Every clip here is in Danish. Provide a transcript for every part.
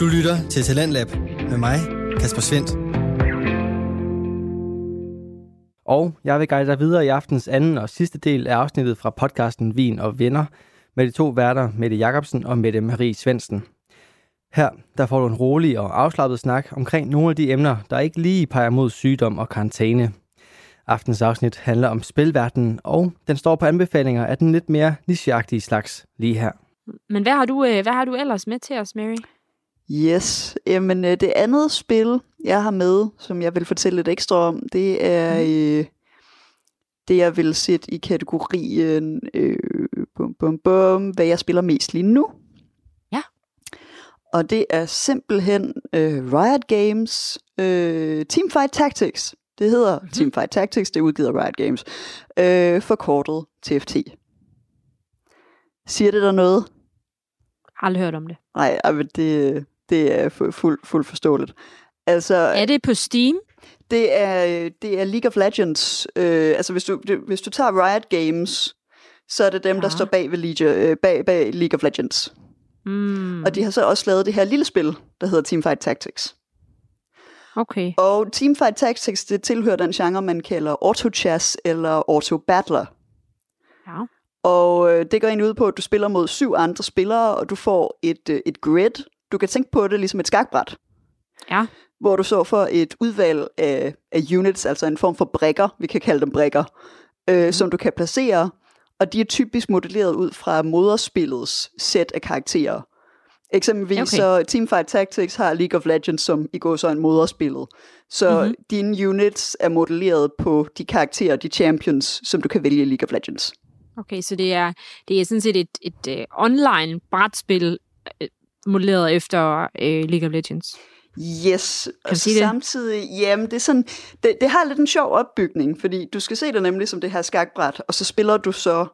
Du lytter til Talentlab med mig, Kasper Svendt. Og jeg vil guide dig videre i aftens anden og sidste del af afsnittet fra podcasten Vin og Venner med de to værter, Mette Jacobsen og Mette Marie Svendsen. Her der får du en rolig og afslappet snak omkring nogle af de emner, der ikke lige peger mod sygdom og karantæne. Aftens afsnit handler om spilverdenen, og den står på anbefalinger af den lidt mere nicheagtige slags lige her. Men hvad har du, øh, hvad har du ellers med til os, Mary? Yes, jamen øh, det andet spil, jeg har med, som jeg vil fortælle lidt ekstra om, det er øh, det, jeg vil sætte i kategorien øh, bum, bum, bum, hvad jeg spiller mest lige nu. Ja. Og det er simpelthen øh, Riot Games øh, Teamfight Tactics. Det hedder mm-hmm. Teamfight Tactics, det er udgivet af Riot Games. Øh, forkortet TFT. Siger det der noget? Aldrig hørt om det. Nej, men det, det er fuldt fuld, fuld forståeligt. Altså, Er det på Steam? det er, det er League of Legends. Øh, altså, hvis du, det, hvis du tager Riot Games, så er det dem, ja. der Ja. står bag, ved League, øh, bag, bag League of Legends. Mm, Og de har så også lavet det her lille spil, der hedder Teamfight Tactics. okay. Og Teamfight Tactics, det tilhører den genre, man kalder auto-chess eller auto-battler. Ja. Og øh, det går egentlig ud på, at du spiller mod syv andre spillere, og du får et, øh, et grid. Du kan tænke på det ligesom et skakbræt. Ja. Hvor du så får et udvalg af, af units, altså en form for brikker, vi kan kalde dem brikker, øh, mm. som du kan placere. Og de er typisk modelleret ud fra moderspillets sæt af karakterer. Eksempelvis Okay. så Teamfight Tactics har League of Legends, som i går så en moderspillet. Så Mhm. mm-hmm. dine units er modelleret på de karakterer, de champions, som du kan vælge i League of Legends. Okay, så det er, det er sådan set et, et uh, online brætspil uh, modelleret efter uh, League of Legends. Yes, og du så sige det? samtidig, jamen det er sådan, det, det har lidt en sjov opbygning, fordi du skal se det nemlig som det her skakbræt, og så spiller du så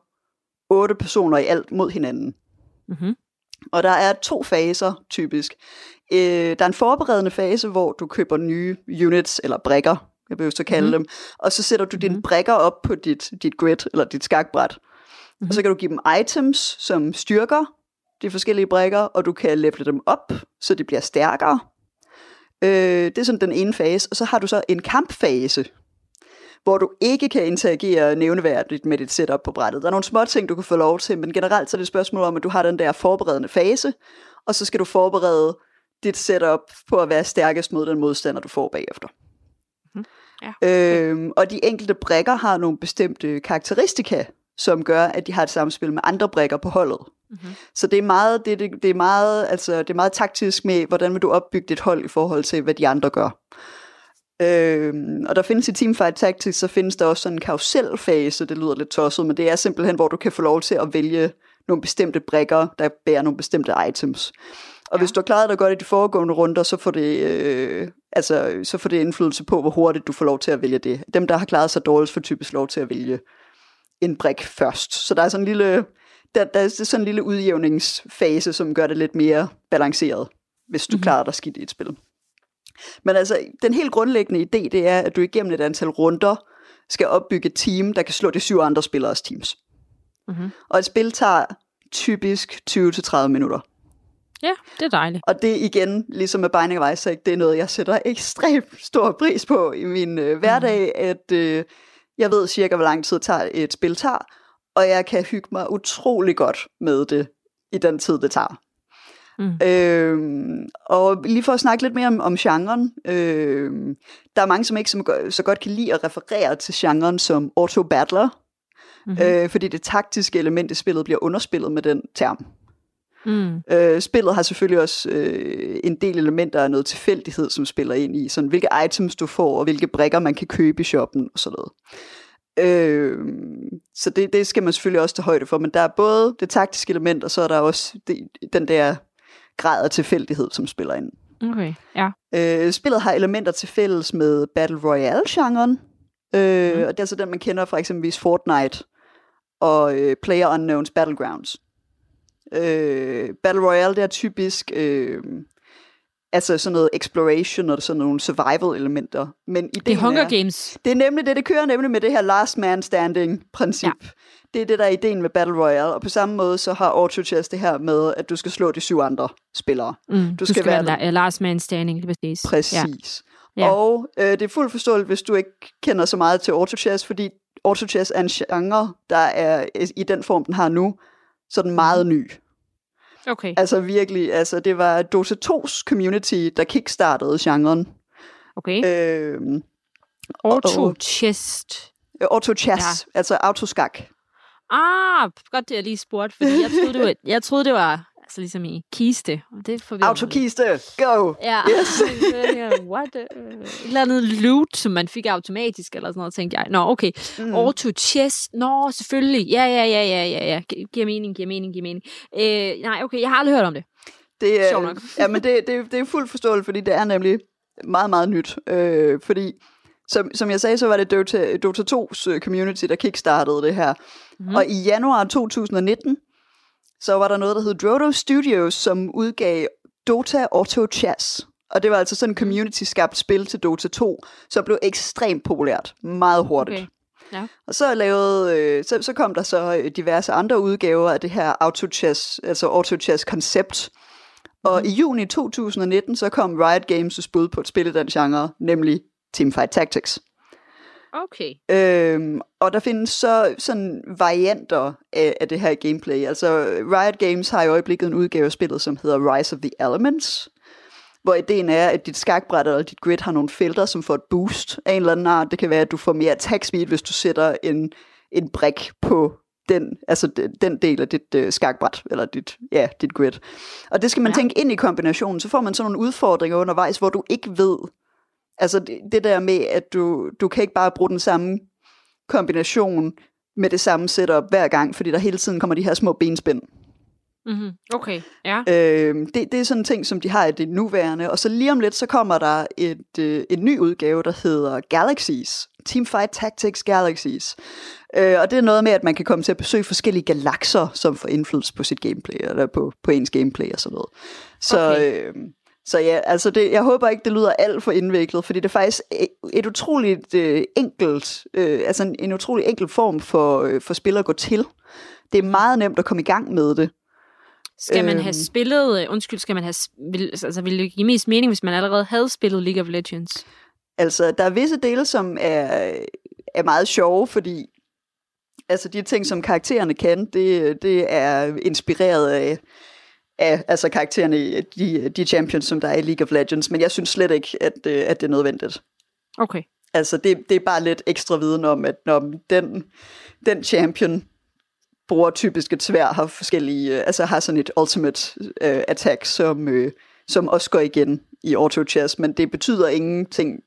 otte personer i alt mod hinanden. Mm-hmm. Og der er to faser, typisk. Øh, der er en forberedende fase, hvor du køber nye units, eller brikker, jeg vil så kalde Mhm. mm-hmm. dem, og så sætter du dine Mhm. brikker op på dit, dit grid, eller dit skakbræt. Mm-hmm. Og så kan du give dem items, som styrker de forskellige brikker, og du kan levele dem op, så de bliver stærkere. Øh, det er sådan den ene fase, og så har du så en kampfase, hvor du ikke kan interagere nævneværdigt med dit setup på brættet. Der er nogle små ting, du kan få lov til, men generelt så er det et spørgsmål om, at du har den der forberedende fase, og så skal du forberede dit setup på at være stærkest mod den modstander, du får bagefter. Ja, Øhm, og de enkelte brikker har nogle bestemte karakteristika, som gør, at de har et samspil med andre brikker på holdet. Mhm. Så det er meget, det, det, det er meget, altså, det er meget taktisk med, hvordan vil du opbygge dit hold i forhold til, hvad de andre gør. Øhm, og der findes i Teamfight Tactics, så findes der også sådan en karuselfase, det lyder lidt tosset, men det er simpelthen, hvor du kan få lov til at vælge nogle bestemte brikker, der bærer nogle bestemte items. Og ja. hvis du har klaret dig godt i de foregående runder, så får, det, øh, altså, så får det indflydelse på, hvor hurtigt du får lov til at vælge det. Dem, der har klaret sig dårligt, får typisk lov til at vælge en brik først. Så der er sådan en lille, der, der er sådan en lille udjævningsfase, som gør det lidt mere balanceret, hvis du Mhm. mm-hmm. klarer dig skidt i et spil. Men altså, den helt grundlæggende idé, det er, at du igennem et antal runder skal opbygge et team, der kan slå de syv andre spilleres teams. Mhm. Og et spil tager typisk 20-30 minutter. Ja, det er dejligt. Og det igen, ligesom med Binding of Isaac, det er noget, jeg sætter ekstremt stor pris på i min øh, hverdag, at øh, jeg ved cirka, hvor lang tid tager et spil tager, og jeg kan hygge mig utrolig godt med det i den tid, det tager. Mm. Øhm, og lige for at snakke lidt mere om, om genren, øhm, der er mange, som ikke som, så godt kan lide at referere til genren som auto-battler, Mm-hmm. øh, fordi det taktiske element i spillet bliver underspillet med den term. Mm. Øh, spillet har selvfølgelig også øh, en del elementer af noget tilfældighed, som spiller ind i, sådan hvilke items du får, og hvilke brikker man kan købe i shoppen og sådan noget. Øh, så det, det skal man selvfølgelig også tage højde for, men der er både det taktiske element, og så er der også det, den der grad af tilfældighed, som spiller ind. Okay, ja. Øh, spillet har elementer til fælles med Battle Royale-genren, øh, mm. og det er så den, man kender fra eksempelvis Fortnite og øh, Player Unknowns Battlegrounds. Øh, Battle Royale, det er typisk øh, altså sådan noget exploration og sådan nogle survival-elementer. Men Det er Hunger er, Games. det er nemlig det, det kører nemlig med det her last man standing princip. Ja. Det er det, der er ideen med Battle Royale, og på samme måde så har Auto Chess det her med, at du skal slå de syv andre spillere. Mm, du, du skal, skal være, være last man standing, lige præcis. Præcis. Ja. Ja. Og øh, det er fuldt forståeligt, hvis du ikke kender så meget til Auto Chess, fordi Auto Chess er en genre, der er i den form, den har nu, så den meget ny. Okay. Altså virkelig, altså det var Dota 2's community, der kickstartede genren. Okay. Øh, Auto chest. Auto chess, ja. altså autoskak. Ah, godt det jeg lige spurgte, fordi jeg troede, det var, jeg troede, det var altså ligesom i kiste. Og det Autokiste, go! Ja, yes. what? Et eller andet loot, som man fik automatisk, eller sådan noget, tænkte jeg. Nå, okay. Mm. Auto chess, nå, selvfølgelig. Ja, ja, ja, ja, ja, ja. Giver mening, giver mening, giver mening. Øh, nej, okay, jeg har aldrig hørt om det. Det er, nok. ja, men det, det, det er fuldt forståeligt, fordi det er nemlig meget, meget nyt. Øh, fordi som, som jeg sagde, så var det Dota, Dota 2's øh, community, der kickstartede det her. Mm. Og i januar 2019, så var der noget, der hed Drodo Studios, som udgav Dota Auto Chess. Og det var altså sådan en community-skabt spil til Dota 2, som blev ekstremt populært, meget hurtigt. Okay. Ja. Og så, lavede, øh, så, så kom der så øh, diverse andre udgaver af det her Auto Chess, altså Auto Chess koncept. Og mm. i juni 2019, så kom Riot Games' bud på et spil i den genre, nemlig Teamfight Tactics. Okay. Øhm, og der findes så sådan varianter af, af det her gameplay. Altså Riot Games har i øjeblikket en udgave af spillet, som hedder Rise of the Elements, hvor ideen er, at dit skakbræt eller dit grid har nogle felter, som får et boost af en eller anden art. Det kan være, at du får mere attack speed, hvis du sætter en, en brik på den, altså den, del af dit øh, skakbræt, eller dit, ja, dit grid. Og det skal man ja. tænke ind i kombinationen, så får man sådan nogle udfordringer undervejs, hvor du ikke ved, Altså det, det der med, at du, du kan ikke bare bruge den samme kombination med det samme setup hver gang, fordi der hele tiden kommer de her små benspænd. Mm-hmm. Okay, ja. Øh, det, det er sådan en ting, som de har i det nuværende. Og så lige om lidt, så kommer der et, øh, en ny udgave, der hedder Galaxies. Teamfight Tactics Galaxies. Øh, og det er noget med, at man kan komme til at besøge forskellige galakser, som får indflydelse på sit gameplay, eller på, på ens gameplay og sådan noget. Så, okay. øh, så ja, altså det, jeg håber ikke, det lyder alt for indviklet, fordi det er faktisk et utroligt øh, enkelt, øh, altså en, en utrolig enkel form for, øh, for spil at gå til. Det er meget nemt at komme i gang med det. Skal man have øhm. spillet, øh, undskyld, skal man have, vil, altså ville det give mest mening, hvis man allerede havde spillet League of Legends? Altså, der er visse dele, som er, er meget sjove, fordi altså de ting, som karaktererne kan, det, det er inspireret af af altså karaktererne, de, de champions, som der er i League of Legends, men jeg synes slet ikke, at, øh, at det er nødvendigt. Okay. Altså, det, det er bare lidt ekstra viden om, at når den, den champion bruger typisk et svær, har forskellige, øh, altså har sådan et ultimate uh, attack, som, uh, som også går igen i auto chess, men det betyder ingenting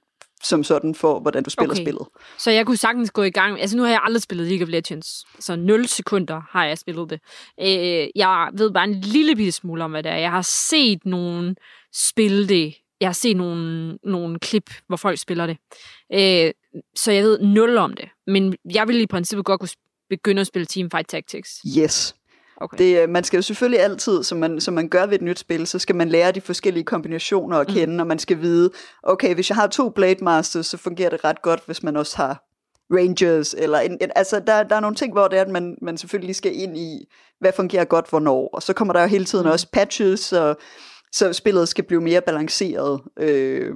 som sådan for, hvordan du spiller okay. spillet. Så jeg kunne sagtens gå i gang. Altså nu har jeg aldrig spillet League of Legends. Så 0 sekunder har jeg spillet det. Øh, jeg ved bare en lille bitte smule om, hvad det er. Jeg har set nogen spille det. Jeg har set nogle, nogle klip, hvor folk spiller det. Øh, så jeg ved nul om det. Men jeg vil i princippet godt kunne begynde at spille Teamfight Tactics. Yes. Okay. Det, øh, man skal jo selvfølgelig altid, som man, som man gør ved et nyt spil, så skal man lære de forskellige kombinationer at mm. kende, mm. og man skal vide, okay, hvis jeg har to Blade Masters, så fungerer det ret godt, hvis man også har Rangers, eller en, en, altså der, der er nogle ting, hvor det er, at man, man selvfølgelig skal ind i, hvad fungerer godt hvornår, og så kommer der jo hele tiden mm. også patches, og så spillet skal blive mere balanceret. Øh,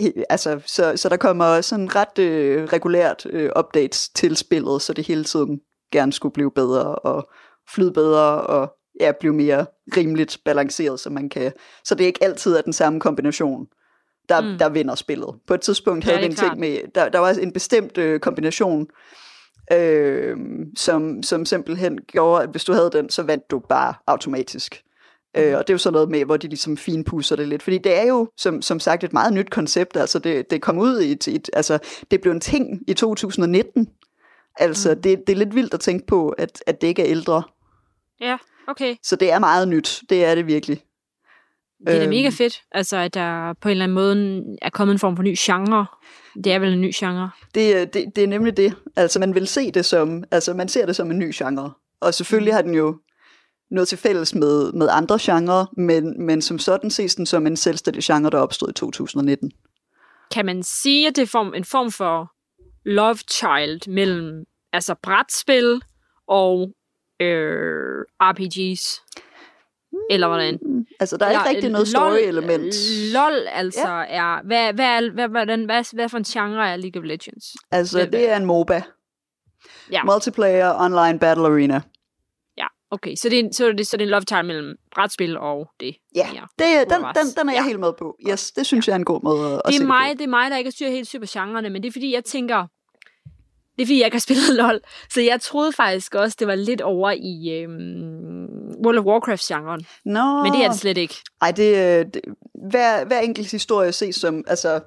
he, altså, så, så der kommer sådan ret øh, regulært øh, updates til spillet, så det hele tiden gerne skulle blive bedre, og flyde bedre og ja, blive mere rimeligt balanceret, så man kan. Så det er ikke altid er den samme kombination, der, mm. der vinder spillet. På et tidspunkt havde vi en ting med, der, der var en bestemt øh, kombination, øh, som, som simpelthen gjorde, at hvis du havde den, så vandt du bare automatisk. Mm. Øh, og det er jo sådan noget med, hvor de ligesom finpusser det lidt. Fordi det er jo, som, som sagt, et meget nyt koncept. Altså det, det kom ud i et, et, altså det blev en ting i 2019. Altså mm. det, det er lidt vildt at tænke på, at, at det ikke er ældre. Ja, okay. Så det er meget nyt. Det er det virkelig. Det er da mega øhm. fedt, altså at der på en eller anden måde er kommet en form for ny genre. Det er vel en ny genre? Det, det, det er nemlig det. Altså man vil se det som, altså man ser det som en ny genre. Og selvfølgelig mm. har den jo noget til fælles med, med andre genrer, men, men som sådan ses den som en selvstændig genre, der opstod i 2019. Kan man sige, at det er form, en form for love child mellem altså brætspil og øh, RPGs. Eller hvordan? Mm, Altså, der er Eller, ikke rigtig øh, noget story-element. LOL, LOL altså ja. er... Hvad, hvad, hvad, hvordan, hvad, hvad for en genre er League of Legends? Altså, hvad- det er en MOBA. Ja. Multiplayer Online Battle Arena. Ja, okay. Så det er, så det, så det er en love time mellem brætspil og det. Ja, Ja. det, den, den, den er jeg Ja. helt med på. Yes, det synes jeg er en god måde at, at det se er, mig, det det er mig, der ikke er styr helt på genrerne, men det er fordi, jeg tænker, det er fordi, jeg ikke har spillet LOL. Så jeg troede faktisk også, det var lidt over i øhm, World of Warcraft-genren. Nå, Men det er det slet ikke. Ej, det, øh, det, hver, hver enkelt historie ses som, altså,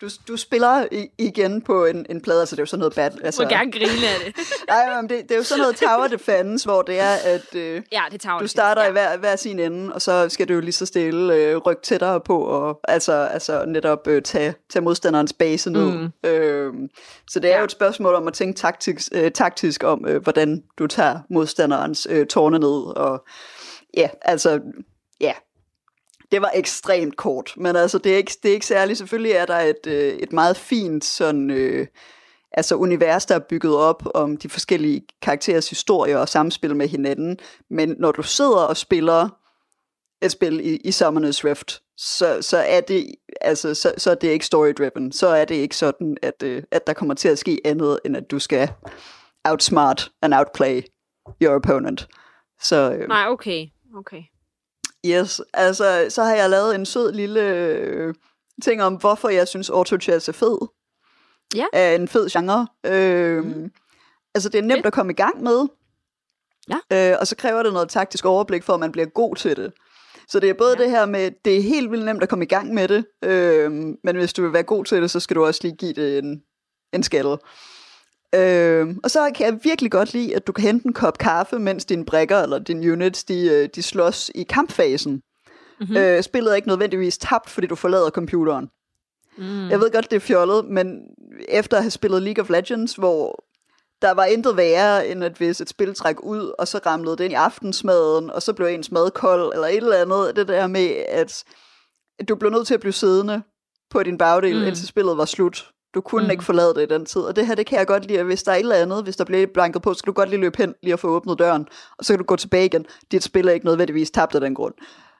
du, du spiller i, igen på en, en plade, altså det er jo sådan noget bad, altså, må gerne grine af det. nej, men det, det er jo sådan noget tower defense, hvor det er, at øh, Ja, det tager du starter i hver, hver sin ende, og så skal du jo lige så stille øh, rykke tættere på, og altså, altså netop øh, tage, tage modstanderens base ned. Mm. Øh, så det er Ja. jo et spørgsmål om at tænke taktisk, øh, taktisk om, øh, hvordan du tager modstanderens øh, tårne ned, og ja, altså, ja, det var ekstremt kort, men altså, det er ikke, det er ikke særligt. Selvfølgelig er der et, øh, et meget fint sådan, øh, altså univers, der er bygget op om de forskellige karakterers historier og samspil med hinanden, men når du sidder og spiller et spil i, i Summoner's Rift, så, så er det altså så, så er det ikke story-driven. Så er det ikke sådan, at, øh, at der kommer til at ske andet, end at du skal outsmart and outplay your opponent. Så, øh, Nej, okay. Okay. Yes, altså, så har jeg lavet en sød lille øh, ting om, hvorfor jeg synes auto-chess er fed. Ja. Er en fed genre. Øh, mm. Altså, det er nemt Fedt. at komme i gang med. Ja. Øh, og så kræver det noget taktisk overblik, for at man bliver god til det. Så det er både ja. det her med, det er helt vildt nemt at komme i gang med det, øh, men hvis du vil være god til det, så skal du også lige give det en, en skalle. Øh, og så kan jeg virkelig godt lide, at du kan hente en kop kaffe, mens dine brækker eller dine units, de, øh, de slås i kampfasen. Mhm. Mm-hmm. Øh, spillet er ikke nødvendigvis tabt, fordi du forlader computeren. Mm. Jeg ved godt, det er fjollet, men efter at have spillet League of Legends, hvor der var intet værre, end at hvis et spil træk ud, og så ramlede det ind i aftensmaden, og så blev ens mad kold, eller et eller andet, det der med, at du blev nødt til at blive siddende på din bagdel, mm. indtil spillet var slut. Du kunne Mm. ikke forlade det i den tid. Og det her, det kan jeg godt lide, at hvis der er et eller andet, hvis der bliver blanket på, så kan du godt lige løbe hen, lige at få åbnet døren, og så kan du gå tilbage igen. Dit spil er ikke nødvendigvis tabt af den grund.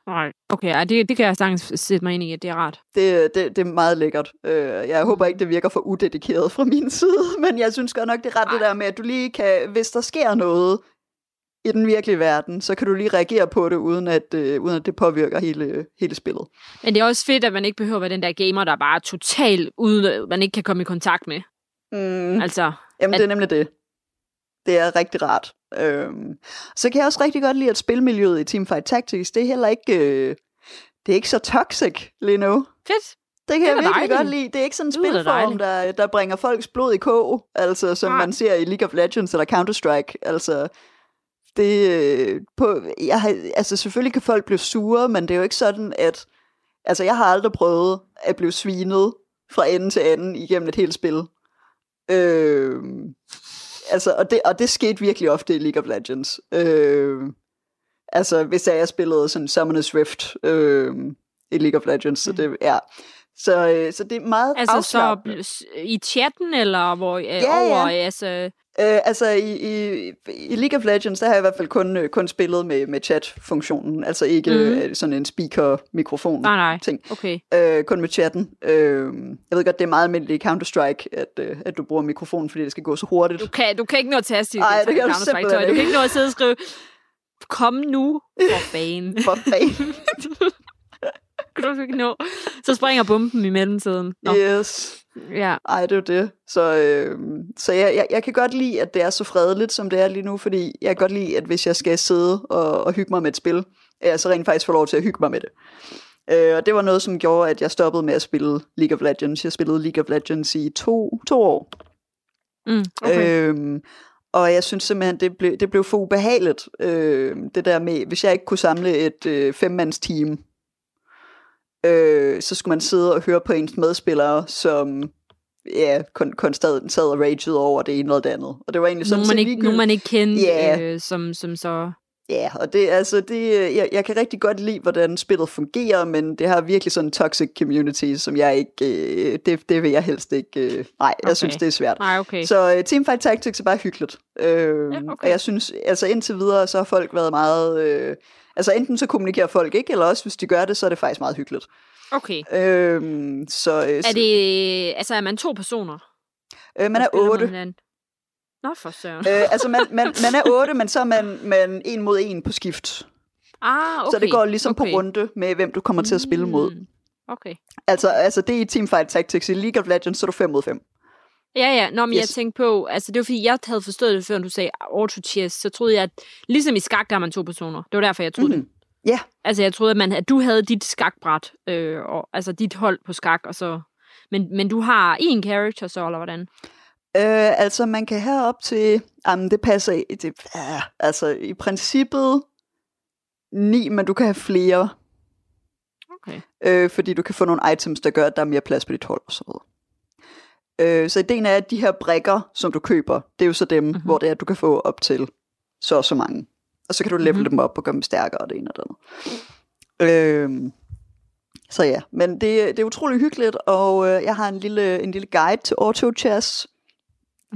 Nej. Okay, ja, det, det kan jeg sagtens sætte mig ind i, at det er rart. Det, det, det er meget lækkert. Øh, Jeg håber ikke, det virker for udedikeret fra min side, men jeg synes godt nok, det er ret det der med, at du lige kan, hvis der sker noget i den virkelige verden, så kan du lige reagere på det, uden at, øh, uden at det påvirker hele, hele spillet. Men det er også fedt, at man ikke behøver at være den der gamer, der bare er totalt uden, man ikke kan komme i kontakt med. Mm. Altså, Jamen, at- det er nemlig det. Det er rigtig rart. Øhm, så kan jeg også rigtig godt lide, at spilmiljøet i Teamfight Tactics, det er heller ikke, øh, det er ikke så toxic lige nu. fedt. Det kan Det jeg virkelig dejligt. godt lide. Det er ikke sådan en spilform, der, der bringer folks blod i kog, altså som Nej. man ser i League of Legends eller Counter-Strike. Altså, det, øh, på, jeg har, altså selvfølgelig kan folk blive sure, men det er jo ikke sådan, at... Altså, jeg har aldrig prøvet at blive svinet fra ende til anden igennem et helt spil. Øh, altså, og det, og det skete virkelig ofte i League of Legends. Øh, altså, hvis jeg spillede sådan Summoner's Rift øh, i League of Legends, så det, ja. Så, øh, så det er meget Altså så i chatten, eller hvor, ja, ja. over, altså... Øh, altså i, i, i League of Legends, der har jeg i hvert fald kun, øh, kun spillet med, med chat-funktionen, altså ikke mm. sådan en speaker-mikrofon Nej, nej. ting. Okay. Øh, kun med chatten. Øh, jeg ved godt, det er meget almindeligt i Counter-Strike, at, øh, at du bruger mikrofonen, fordi det skal gå så hurtigt. Du kan, du kan ikke nå at taste i Ej, det kan du simpelthen. Du kan ikke. ikke nå at sidde og skrive, kom nu, for fanden. For fanden. Kan du ikke nå? Så springer bomben i mellemtiden. Nå, yes. ja. Ej, det er jo det. Så, øh, så jeg, jeg, jeg kan godt lide, at det er så fredeligt, som det er lige nu, fordi jeg kan godt lide, at hvis jeg skal sidde og, og hygge mig med et spil, at jeg så rent faktisk får lov til at hygge mig med det. Øh, og det var noget, som gjorde, at jeg stoppede med at spille League of Legends. Jeg spillede League of Legends i to, to år. Mm, okay. Øhm, og jeg synes simpelthen, det blev, det blev for ubehageligt. Øh, det der med, hvis jeg ikke kunne samle et øh, femmands team, øh, så skulle man sidde og høre på ens medspillere, som ja, kun, konstant sad og ragede over det ene eller det andet. Og det var egentlig sådan Nogen man, ikke, nogen man ikke kendte, Ja. øh, som, som så... Ja, og det, altså, det, jeg, jeg kan rigtig godt lide, hvordan spillet fungerer, men det har virkelig sådan en toxic community, som jeg ikke, øh, det, det vil jeg helst ikke, øh, nej, jeg Okay. synes, det er svært. Nej, okay. Så øh, Teamfight Tactics er bare hyggeligt. Øh, Ja, okay. Og jeg synes, altså indtil videre, så har folk været meget, øh, altså enten så kommunikerer folk ikke, eller også hvis de gør det, så er det faktisk meget hyggeligt. Okay. Øh, så, øh, Er det, altså er man to personer? øh, man er otte. hinanden? Nå, for søren. Øh, altså, man, man, man er otte, men så er man, man en mod en på skift. ah, okay. Så det går ligesom okay. på runde med, hvem du kommer til at spille mod. Mm, Okay. Altså, altså det er i Teamfight Tactics. I League of Legends, så er du 5 mod 5. Ja, ja. Nå, men yes. jeg tænkte på, altså det var fordi, jeg havde forstået det, før du sagde auto chess, så troede jeg, at ligesom i skak, der er man to personer. Det var derfor, jeg troede mm-hmm. det. Ja. Altså, jeg troede, at, man, at du havde dit skakbræt, øh, og, altså dit hold på skak, og så... Men, men du har en character så, eller hvordan? Øh, altså, man kan have op til... Jamen, det passer... i- Det, ja, altså, i princippet ni, men du kan have flere. Okay. Øh, fordi du kan få nogle items, der gør, at der er mere plads på dit hold og så videre. Øh, så ideen er, at de her brikker, som du køber, det er jo så dem, Mhm. mm-hmm. hvor det er, at du kan få op til så og så mange. Og så kan du level Mhm. mm-hmm. dem op og gøre dem stærkere og det ene og det andet. Øh, så ja, men det, det er utrolig hyggeligt, og øh, jeg har en lille, en lille guide til auto chess,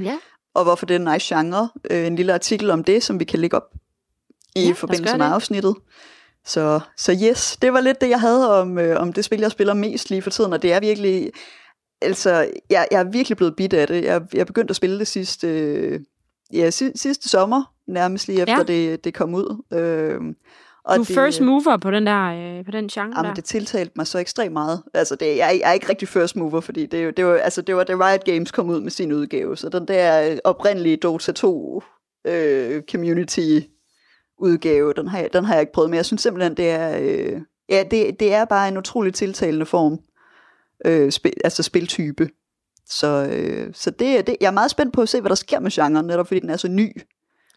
Ja. og hvorfor det er en nice genre. Øh, en lille artikel om det, som vi kan lægge op i Ja, forbindelse med afsnittet. Så, så yes, det var lidt det, jeg havde om, øh, om det spil, jeg spiller mest lige for tiden, og det er virkelig, altså, jeg, jeg er virkelig blevet bit af det. Jeg, jeg begyndte at spille det sidste, øh, ja, si, sidste sommer, nærmest lige efter Ja. det, det kom ud. Øh, og Du er first mover på den der, øh, på den genre Jamen, der. det tiltalte mig så ekstremt meget. Altså, det, jeg, er- jeg er ikke rigtig first mover, fordi det, det, var, altså, det var da Riot Games kom ud med sin udgave. Så den der oprindelige Dota 2 øh, community udgave, den har, jeg, den har jeg ikke prøvet. Men jeg synes simpelthen, det er, øh, ja, det, det er bare en utrolig tiltalende form. Øh, spil, altså spiltype. Så, øh, så det, det, jeg er meget spændt på at se, hvad der sker med genren, netop fordi den er så ny.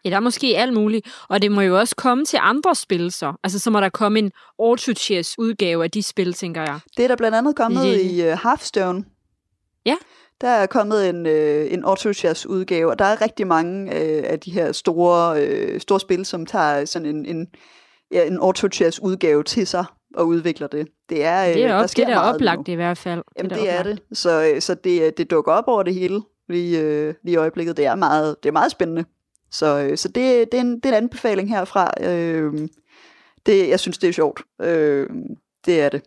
Ja, der er måske alt muligt. Og det må jo også komme til andre spil så. Altså, så må der komme en auto-chess udgave af de spil, tænker jeg. Det er der blandt andet kommet Det- i uh, Hearthstone. Ja. Der er kommet en, øh, en Autochess udgave, og der er rigtig mange øh, af de her store, øh, store spil, som tager sådan en, en, ja, en Autochess udgave til sig og udvikler det. Det er, øh, Det er, der op, sker det er oplagt nu. i hvert fald. Jamen da det er oplagt. det. Så, øh, så det, det dukker op over det hele lige, øh, lige i øjeblikket. Det er meget, det er meget spændende. Så, øh, så det, det, er en, det er en anbefaling herfra. Øh, det, jeg synes, det er sjovt. Øh, det er det.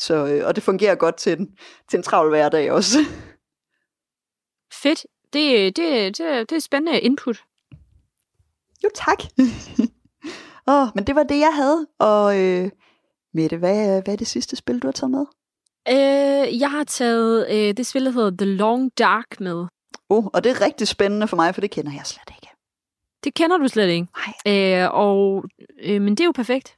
Så, øh, og det fungerer godt til en, til en travl hverdag også. Fedt. Det, det, det, det er spændende input. jo, tak. oh, men det var det, jeg havde. Og øh, Mette, hvad, hvad er det sidste spil, du har taget med? Øh, jeg har taget øh, det spil, der hedder The Long Dark med. Oh, og det er rigtig spændende for mig, for det kender jeg slet ikke. Det kender du slet ikke. Nej. Øh, og, øh, men det er jo perfekt.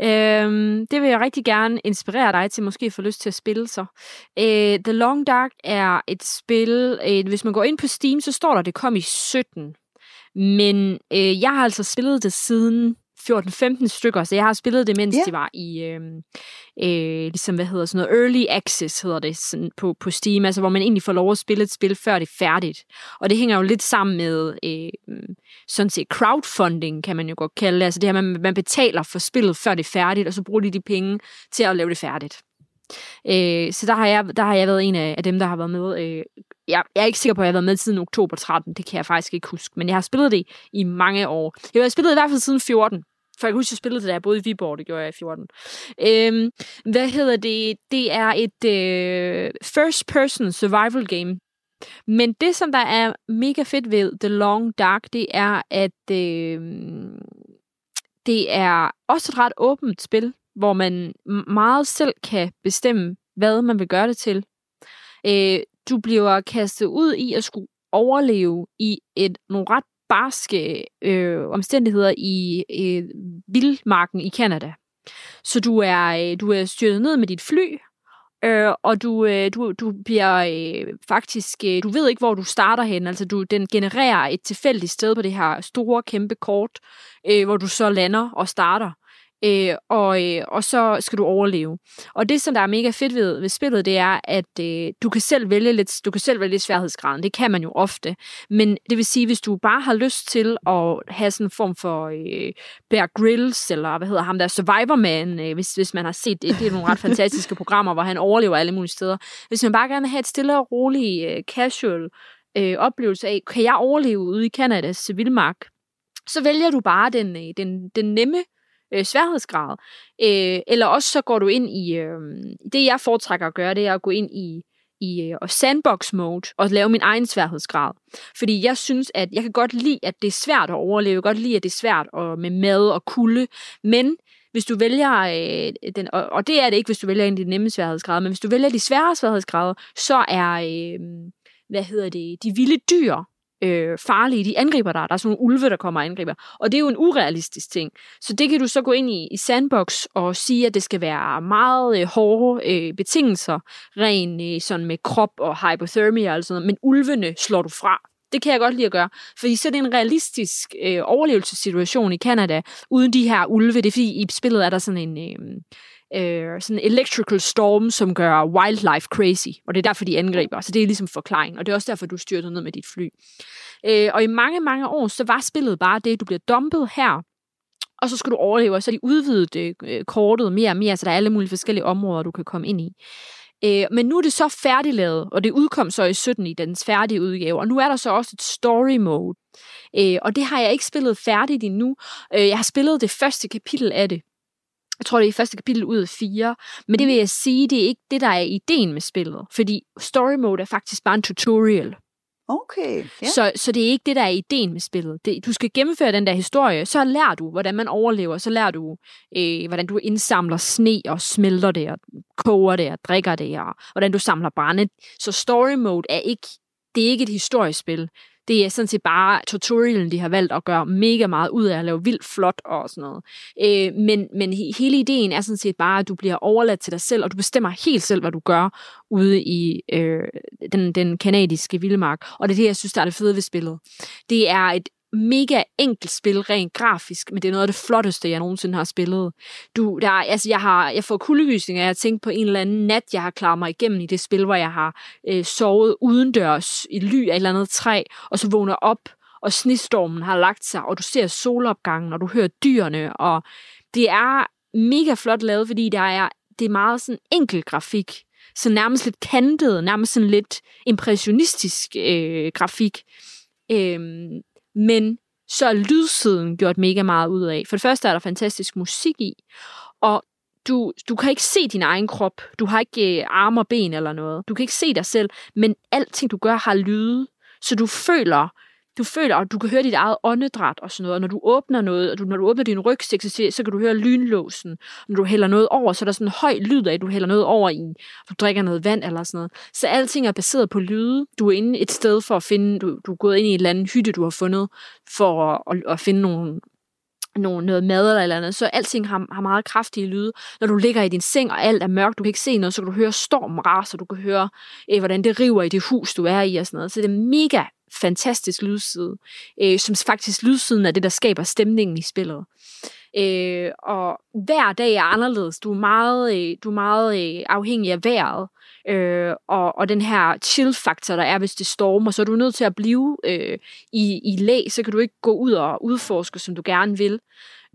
Øh, det vil jeg rigtig gerne inspirere dig til, måske få lyst til at spille så. Øh, The Long Dark er et spil, øh, hvis man går ind på Steam, så står der, at det kom i 17. Men øh, jeg har altså spillet det siden 14-15 stykker, så jeg har spillet det, mens yeah. det var i, øh, øh, ligesom, hvad hedder sådan noget, early access hedder det sådan på, på Steam, altså hvor man egentlig får lov at spille et spil, før det er færdigt. Og det hænger jo lidt sammen med øh, sådan set crowdfunding, kan man jo godt kalde det. Altså det her, man, man betaler for spillet, før det er færdigt, og så bruger de de penge til at lave det færdigt. Øh, så der har, jeg, der har jeg været en af, af dem, der har været med. Øh, jeg, jeg er ikke sikker på, at jeg har været med siden oktober 13. Det kan jeg faktisk ikke huske. Men jeg har spillet det i mange år. Jeg har spillet det i hvert fald siden 14. For jeg kan huske, jeg spillede det, da jeg boede i Viborg. Det gjorde jeg i 14. Øhm, hvad hedder det? Det er et øh, first-person survival game. Men det, som der er mega fedt ved The Long Dark, det er, at øh, det er også et ret åbent spil, hvor man meget selv kan bestemme, hvad man vil gøre det til. Øh, du bliver kastet ud i at skulle overleve i et nogle ret barske øh, omstændigheder i øh, vildmarken i Kanada. Så du er, øh, du er styret ned med dit fly, øh, og du, øh, du, du bliver øh, faktisk, øh, du ved ikke, hvor du starter hen. Altså, du, den genererer et tilfældigt sted på det her store, kæmpe kort, øh, hvor du så lander og starter øh, og, øh, og så skal du overleve. Og det, som der er mega fedt ved, ved spillet, det er, at øh, du kan selv vælge lidt, du kan selv vælge sværhedsgraden. Det kan man jo ofte. Men det vil sige, hvis du bare har lyst til at have sådan en form for øh, Bear Grylls, eller hvad hedder ham der, Survivor Man, øh, hvis, hvis man har set det. Det er nogle ret fantastiske programmer, hvor han overlever alle mulige steder. Hvis man bare gerne vil have et stille og roligt, øh, casual øh, oplevelse af, kan jeg overleve ude i Kanadas vildmark, så vælger du bare den, øh, den, den nemme øh, sværhedsgrad. Øh, eller også så går du ind i, øh, det jeg foretrækker at gøre, det er at gå ind i, i øh, sandbox mode og lave min egen sværhedsgrad. Fordi jeg synes, at jeg kan godt lide, at det er svært at overleve. Jeg kan godt lide, at det er svært at, med mad og kulde. Men hvis du vælger, øh, den, og, og det er det ikke, hvis du vælger en af de nemme sværhedsgrader, men hvis du vælger de svære sværhedsgrader, så er, øh, hvad hedder det, de vilde dyr øh, farlige. De angriber dig. Der er sådan nogle ulve, der kommer og angriber. Og det er jo en urealistisk ting. Så det kan du så gå ind i, i sandbox og sige, at det skal være meget øh, hårde øh, betingelser, ren øh, sådan med krop og hypothermia og sådan noget. Men ulvene slår du fra. Det kan jeg godt lide at gøre, fordi så er det en realistisk øh, overlevelsessituation i Canada, uden de her ulve. Det er fordi, i spillet er der sådan en... Øh, øh, sådan electrical storm, som gør wildlife crazy, og det er derfor, de angriber. Så det er ligesom forklaring, og det er også derfor, du styrter ned med dit fly. Øh, og i mange, mange år, så var spillet bare det, du bliver dumpet her, og så skal du overleve, og så er de udvidet øh, øh, kortet mere og mere, så der er alle mulige forskellige områder, du kan komme ind i. Øh, men nu er det så færdiglavet, og det udkom så i 17 i dens færdige udgave, og nu er der så også et story mode. Øh, og det har jeg ikke spillet færdigt endnu. Øh, jeg har spillet det første kapitel af det, jeg tror, det er i første kapitel ud af fire. Men det vil jeg sige, det er ikke det, der er ideen med spillet. Fordi story mode er faktisk bare en tutorial. Okay. Ja. Så, så det er ikke det, der er ideen med spillet. Det, du skal gennemføre den der historie, så lærer du, hvordan man overlever. Så lærer du, øh, hvordan du indsamler sne og smelter det, og koger det og drikker det, og hvordan du samler brænde. Så story mode er ikke, det er ikke et historiespil det er sådan set bare tutorialen, de har valgt at gøre mega meget ud af at lave vildt flot og sådan noget. Øh, men, men hele ideen er sådan set bare, at du bliver overladt til dig selv, og du bestemmer helt selv, hvad du gør ude i øh, den, den kanadiske vildmark. Og det er det, jeg synes, der er det fede ved spillet. Det er et mega enkelt spil rent grafisk, men det er noget af det flotteste, jeg nogensinde har spillet. Du, der, altså, jeg, har, jeg får kuldegysninger, jeg har tænkt på en eller anden nat, jeg har klaret mig igennem i det spil, hvor jeg har øh, sovet udendørs i ly af et eller andet træ, og så vågner op, og snestormen har lagt sig, og du ser solopgangen, og du hører dyrene, og det er mega flot lavet, fordi der er, det er meget sådan enkel grafik, så nærmest lidt kantet, nærmest sådan lidt impressionistisk øh, grafik. Øhm, men så er lydsiden gjort mega meget ud af. For det første er der fantastisk musik i, og du, du kan ikke se din egen krop. Du har ikke øh, arme og ben eller noget. Du kan ikke se dig selv, men alting du gør har lyde. Så du føler, du føler, at du kan høre dit eget åndedræt og sådan noget. Og når du åbner noget, og du, når du åbner din rygsæk, så, så kan du høre lynlåsen. Når du hælder noget over, så er der sådan en høj lyd af, at du hælder noget over i. Du drikker noget vand eller sådan noget. Så alting er baseret på lyde. Du er inde et sted for at finde, du, du er gået ind i en eller anden hytte, du har fundet, for at, at, at finde nogle, nogle, noget mad eller eller andet, så alting har, har meget kraftige lyde. Når du ligger i din seng, og alt er mørkt, du kan ikke se noget, så kan du høre stormen rase, og du kan høre, eh, hvordan det river i det hus, du er i og sådan noget. Så det er mega fantastisk lydside, øh, som faktisk lydsiden er det, der skaber stemningen i spillet. Øh, og hver dag er anderledes. Du er meget, øh, du er meget øh, afhængig af vejret. Øh, og, og den her chill-faktor, der er, hvis det stormer, så er du nødt til at blive øh, i, i læ, så kan du ikke gå ud og udforske, som du gerne vil.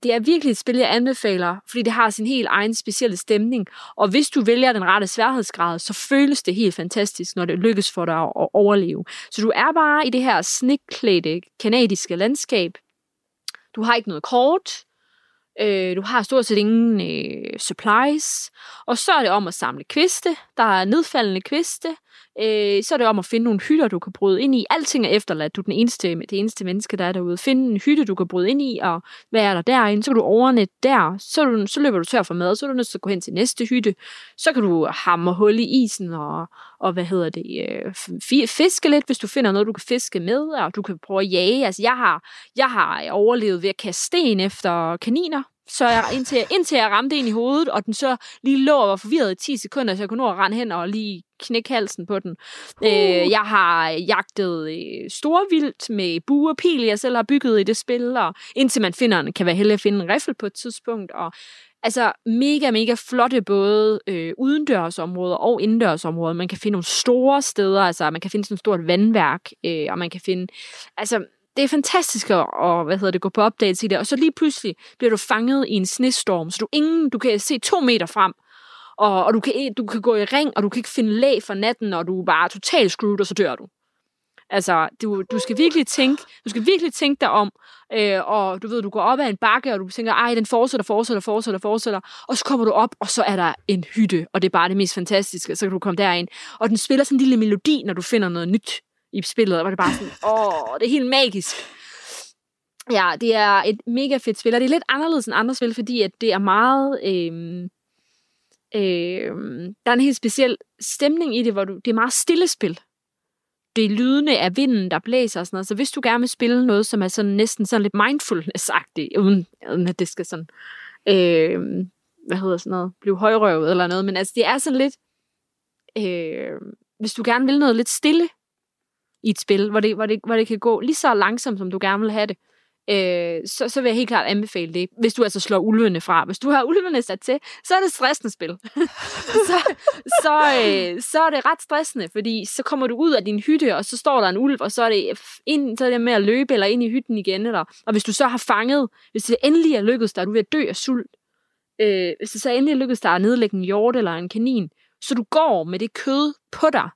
Det er virkelig et spil, jeg anbefaler, fordi det har sin helt egen specielle stemning. Og hvis du vælger den rette sværhedsgrad, så føles det helt fantastisk, når det lykkes for dig at overleve. Så du er bare i det her snikklædte kanadiske landskab. Du har ikke noget kort. Øh, du har stort set ingen øh, supplies. Og så er det om at samle kviste. Der er nedfaldende kviste. Øh, så er det om at finde nogle hytter, du kan bryde ind i. Alting er efterladt. Du er den eneste, det eneste menneske, der er derude. Find en hytte, du kan bryde ind i, og hvad er der derinde? Så kan du overnatte der. Så, du, så løber du tør for mad, så er du nødt til at gå hen til næste hytte. Så kan du hamre hul i isen og, og hvad hedder det, øh, fiske lidt, hvis du finder noget, du kan fiske med, og du kan prøve at jage. Altså, jeg har, jeg har overlevet ved at kaste sten efter kaniner så jeg, indtil, jeg, indtil jeg ramte en i hovedet, og den så lige lå og var forvirret i 10 sekunder, så jeg kunne nå at rende hen og lige knække halsen på den. Uh. Øh, jeg har jagtet øh, storvildt med bue og pil, jeg selv har bygget i det spil, og indtil man finder en, kan være heldig at finde en riffel på et tidspunkt, og altså mega, mega flotte både øh, udendørsområder og indendørsområder. Man kan finde nogle store steder, altså man kan finde sådan et stort vandværk, øh, og man kan finde, altså det er fantastisk at og, hvad hedder det, gå på opdagelse i det, og så lige pludselig bliver du fanget i en snestorm, så du, ingen, du kan se to meter frem, og, og du, kan, du kan gå i ring, og du kan ikke finde læg for natten, og du er bare totalt screwed, og så dør du. Altså, du, du skal virkelig tænke, du skal virkelig tænke dig om, øh, og du ved, du går op ad en bakke, og du tænker, ej, den fortsætter, fortsætter, fortsætter, fortsætter, og så kommer du op, og så er der en hytte, og det er bare det mest fantastiske, så kan du komme derind. Og den spiller sådan en lille melodi, når du finder noget nyt i spillet, og var det bare sådan, åh, det er helt magisk. Ja, det er et mega fedt spil, og det er lidt anderledes end andre spil, fordi at det er meget... Øh, øh, der er en helt speciel stemning i det, hvor du, det er meget stille spil det er lydene af vinden, der blæser og sådan noget. Så hvis du gerne vil spille noget, som er sådan næsten sådan lidt mindfulness-agtigt, uden, uden at det skal sådan, øh, hvad hedder sådan noget, blive højrøvet eller noget, men altså det er sådan lidt, øh, hvis du gerne vil noget lidt stille i et spil, hvor det, hvor, det, hvor det kan gå lige så langsomt, som du gerne vil have det, øh, så, så vil jeg helt klart anbefale det, hvis du altså slår ulvene fra. Hvis du har ulvene sat til, så er det stressende spil. så, så, øh, så er det ret stressende, fordi så kommer du ud af din hytte, og så står der en ulv, og så er det, ind, så er det med at løbe eller ind i hytten igen. Eller, og hvis du så har fanget, hvis det endelig er lykkedes dig, du er ved at dø af sult, øh, hvis det så endelig er lykkedes dig at nedlægge en hjort eller en kanin, så du går med det kød på dig,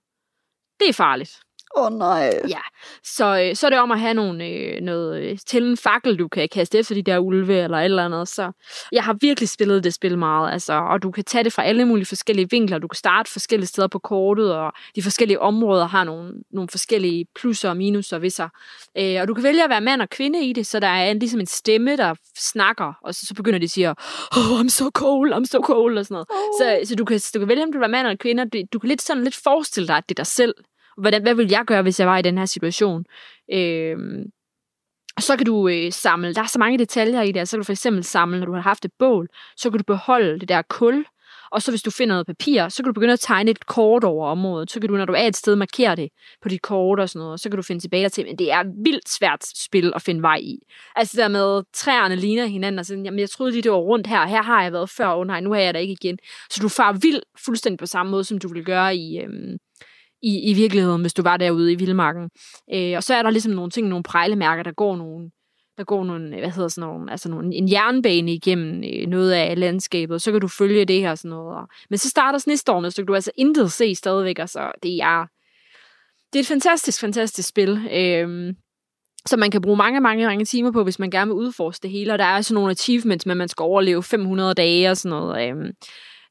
det er farligt. Åh oh, nej. Ja, så, øh, så er det om at have nogle, øh, noget øh, til en fakkel, du kan kaste efter de der ulve eller et eller andet. Så jeg har virkelig spillet det spil meget, altså, og du kan tage det fra alle mulige forskellige vinkler. Du kan starte forskellige steder på kortet, og de forskellige områder har nogle, nogle forskellige plusser og minuser ved sig. Øh, og du kan vælge at være mand og kvinde i det, så der er en, ligesom en stemme, der snakker, og så, så begynder de at sige, oh, I'm so cold, I'm so cold, og sådan noget. Oh. Så, så du, kan, du kan vælge, om du vil være mand eller kvinde, du, du kan lidt sådan lidt forestille dig, at det er dig selv, hvordan, hvad vil jeg gøre, hvis jeg var i den her situation? Øh, så kan du øh, samle, der er så mange detaljer i det, altså, så kan du for eksempel samle, når du har haft et bål, så kan du beholde det der kul, og så hvis du finder noget papir, så kan du begynde at tegne et kort over området. Så kan du, når du er et sted, markere det på dit kort og sådan noget. Så kan du finde tilbage til, men det er vildt svært spil at finde vej i. Altså der med, træerne ligner hinanden, og sådan, jamen jeg troede lige, det var rundt her, her har jeg været før, og oh, nej, nu er jeg der ikke igen. Så du far vildt fuldstændig på samme måde, som du ville gøre i, øhm, i, i virkeligheden, hvis du var derude i vildmarken. Øh, og så er der ligesom nogle ting, nogle prejlemærker, der går nogle, der går nogle, øh, hvad hedder sådan nogle, altså nogle, en jernbane igennem øh, noget af landskabet, og så kan du følge det her sådan noget. Men så starter snestormen, så kan du altså intet se stadigvæk, så det er, det er et fantastisk, fantastisk spil. Øh, som man kan bruge mange, mange, mange timer på, hvis man gerne vil udforske det hele. Og der er sådan nogle achievements med, at man skal overleve 500 dage og sådan noget. Øh,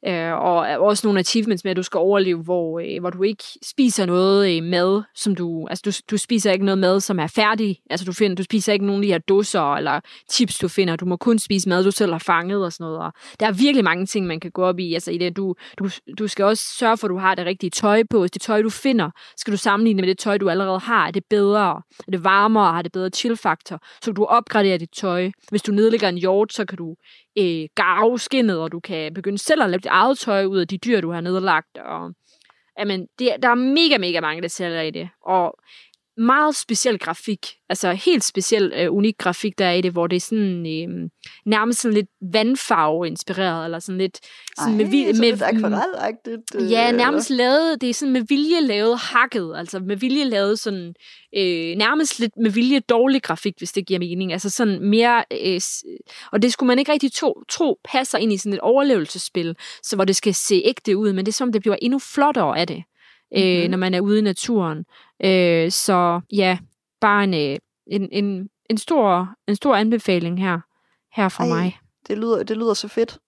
Øh, og også nogle achievements med, at du skal overleve, hvor, øh, hvor du ikke spiser noget øh, mad, som du, altså du, du spiser ikke noget mad, som er færdig. Altså du, finder, du spiser ikke nogen af de her dosser eller chips, du finder. Du må kun spise mad, du selv har fanget og sådan noget. Og der er virkelig mange ting, man kan gå op i. Altså i det, du, du, du skal også sørge for, at du har det rigtige tøj på. Det tøj, du finder, skal du sammenligne med det tøj, du allerede har. Er det bedre? Er det varmere? Har det bedre chill-faktor? Så kan du opgradere dit tøj. Hvis du nedlægger en hjort, så kan du øh, garve skinnet, og du kan begynde selv at lave dit eget tøj ud af de dyr, du har nedlagt. Og, amen, det, der er mega, mega mange detaljer i det. Og meget speciel grafik. Altså helt speciel, uh, unik grafik, der er i det, hvor det er sådan uh, nærmest sådan lidt vandfarve-inspireret, eller sådan lidt... Sådan Ej, med, med, med, lidt akvarelagtigt. Uh, ja, nærmest lavet, det er sådan med vilje lavet hakket, altså med vilje lavet sådan, uh, nærmest lidt med vilje dårlig grafik, hvis det giver mening. Altså sådan mere, uh, og det skulle man ikke rigtig tro, tro passer ind i sådan et overlevelsesspil, så hvor det skal se ægte ud, men det er som, det bliver endnu flottere af det mm-hmm. øh, når man er ude i naturen. Øh, så ja, bare en, øh, en, en, en, stor, en stor anbefaling her, her fra Ej, mig. Det lyder, det lyder så fedt.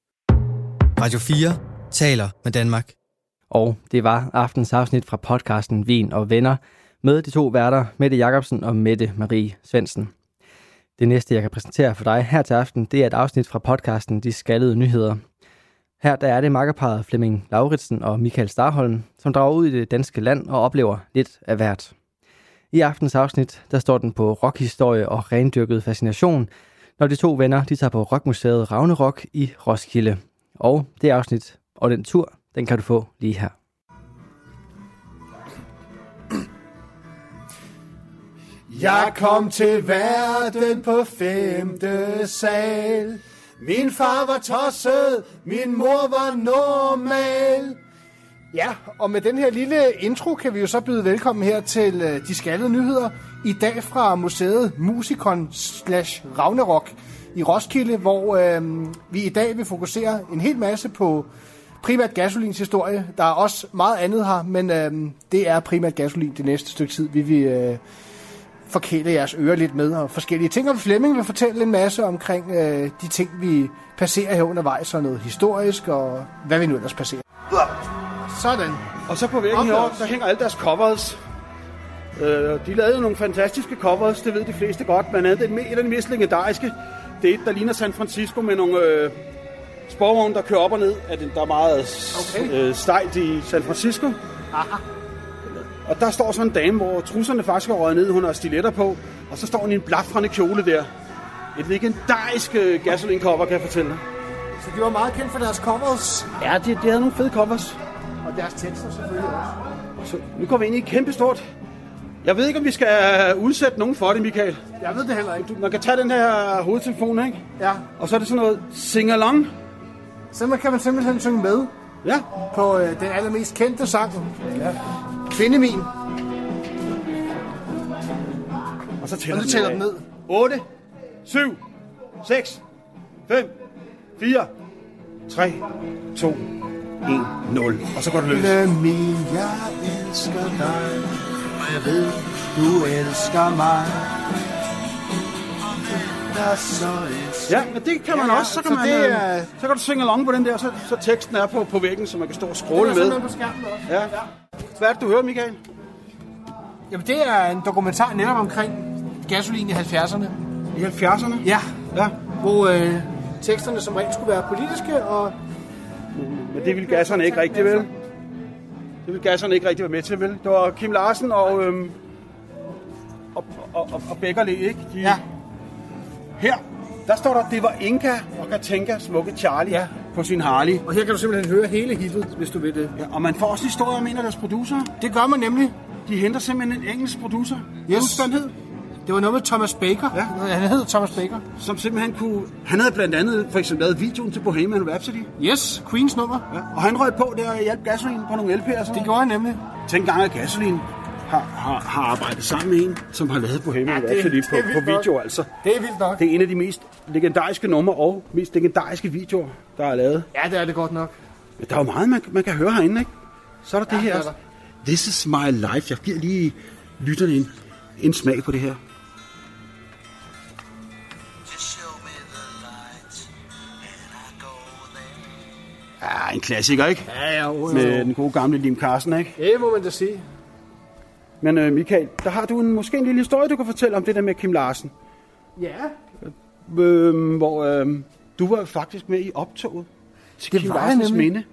Radio 4 taler med Danmark. Og det var aftens afsnit fra podcasten Vin og Venner med de to værter, Mette Jacobsen og Mette Marie Svensen. Det næste, jeg kan præsentere for dig her til aften, det er et afsnit fra podcasten De Skaldede Nyheder, her der er det makkerparet Flemming Lauritsen og Michael Starholm, som drager ud i det danske land og oplever lidt af hvert. I aftens afsnit, der står den på rockhistorie og rendyrket fascination, når de to venner de tager på Rockmuseet Ravnerok i Roskilde. Og det afsnit og den tur, den kan du få lige her. Jeg kom til verden på femte sal. Min far var tosset, min mor var normal. Ja, og med den her lille intro kan vi jo så byde velkommen her til øh, De Skaldede Nyheder. I dag fra museet Musikon slash Ragnarok i Roskilde, hvor øh, vi i dag vil fokusere en hel masse på primært gasolins historie. Der er også meget andet her, men øh, det er primært gasolin det næste stykke tid, vi vil øh, forkæle jeres ører lidt med og forskellige ting. Og Flemming vil fortælle en masse omkring uh, de ting, vi passerer her undervejs, og noget historisk, og hvad vi nu ellers passerer. Sådan. Og så på væggen herovre, der hænger alle deres covers. Øh, de lavede nogle fantastiske covers, det ved de fleste godt. Blandt andet et af de mest legendariske. Det er et, der ligner San Francisco med nogle øh, sporvogne, der kører op og ned. At der er meget Okay. øh, stejlt i San Francisco. Aha. Og der står sådan en dame, hvor trusserne faktisk er røget ned. Hun har stiletter på. Og så står hun i en blafrende kjole der. Et legendarisk øh, gasoline cover, kan jeg fortælle dig. Så de var meget kendt for deres covers. Ja, de, de havde nogle fede covers. Og deres tekster selvfølgelig også. Så nu går vi ind i et kæmpe stort. Jeg ved ikke, om vi skal udsætte nogen for det, Michael. Jeg ved det heller ikke. Man kan tage den her hovedtelefon, ikke? Ja. Og så er det sådan noget sing-along. Så man kan man simpelthen synge med Ja. på øh, den allermest kendte sang. Ja. Kvindemin. Og så tæller, Og nu tæller den ned. 8, 7, 6, 5, 4, 3, 2, 1, 0. Og så går det løs. Kvindemin, jeg elsker dig. Og jeg ved, du elsker mig. Ja, men det kan man Ja, også. Så kan, så man, det øh, så kan du synge along på den der, så, så teksten er på, på væggen, så man kan stå og scrolle er med. simpelthen på skærmen også. Ja. Hvad er det, du hører, Michael? Jamen, det er en dokumentar netop omkring gasolin i 70'erne. I 70'erne? Ja, Ja. hvor øh, teksterne som regel skulle være politiske, og Men det ville gasserne ikke rigtig, vel? Det ville gasserne ikke rigtig være med til, vel? Det var Kim Larsen og, øhm, og, og, og, og Beckerle, ikke? De, ja, Her, der står der, det var Inka og Katinka, smukke Charlie, Ja. På sin Harley. og her kan du simpelthen høre hele hittet, hvis du vil det. Ja, og man får også historier om en af deres producer. Det gør man nemlig. De henter simpelthen en engelsk producer, Yes. han hed, Det var noget med Thomas Baker. Ja. Han hed Thomas Baker. som simpelthen kunne... Han havde blandt andet for eksempel lavet videoen til Bohemian Rhapsody. Yes, Queens nummer. Ja. Og han røg på der og hjalp Gasoline på nogle LP'er. sådan Det gjorde han nemlig. Tænk engang, at Gasoline har, har, har arbejdet sammen med en, som har lavet Bohemian Ja, det- Rhapsody det på, vildt på video, nok. altså. Det er vildt nok. Det er en af de mest legendariske numre og mest legendariske videoer, der er lavet. Ja, det er det godt nok. Men der er jo meget, man, man kan høre herinde, ikke? Så er der det Ja, her. det er der. This is my life. Jeg giver lige lytterne en, en smag på det her. Just show me the lights, and I go there. Ja, en klassiker, ikke? Ja, ja, jo, jo. Med den gode gamle Lim Carsten, ikke? Det må man da sige. Men øh, Michael, der har du en, måske en lille historie, du kan fortælle om det der med Kim Larsen. Ja, Øh, hvor øh, du var faktisk med i optoget til Det Kim var Larsens minde.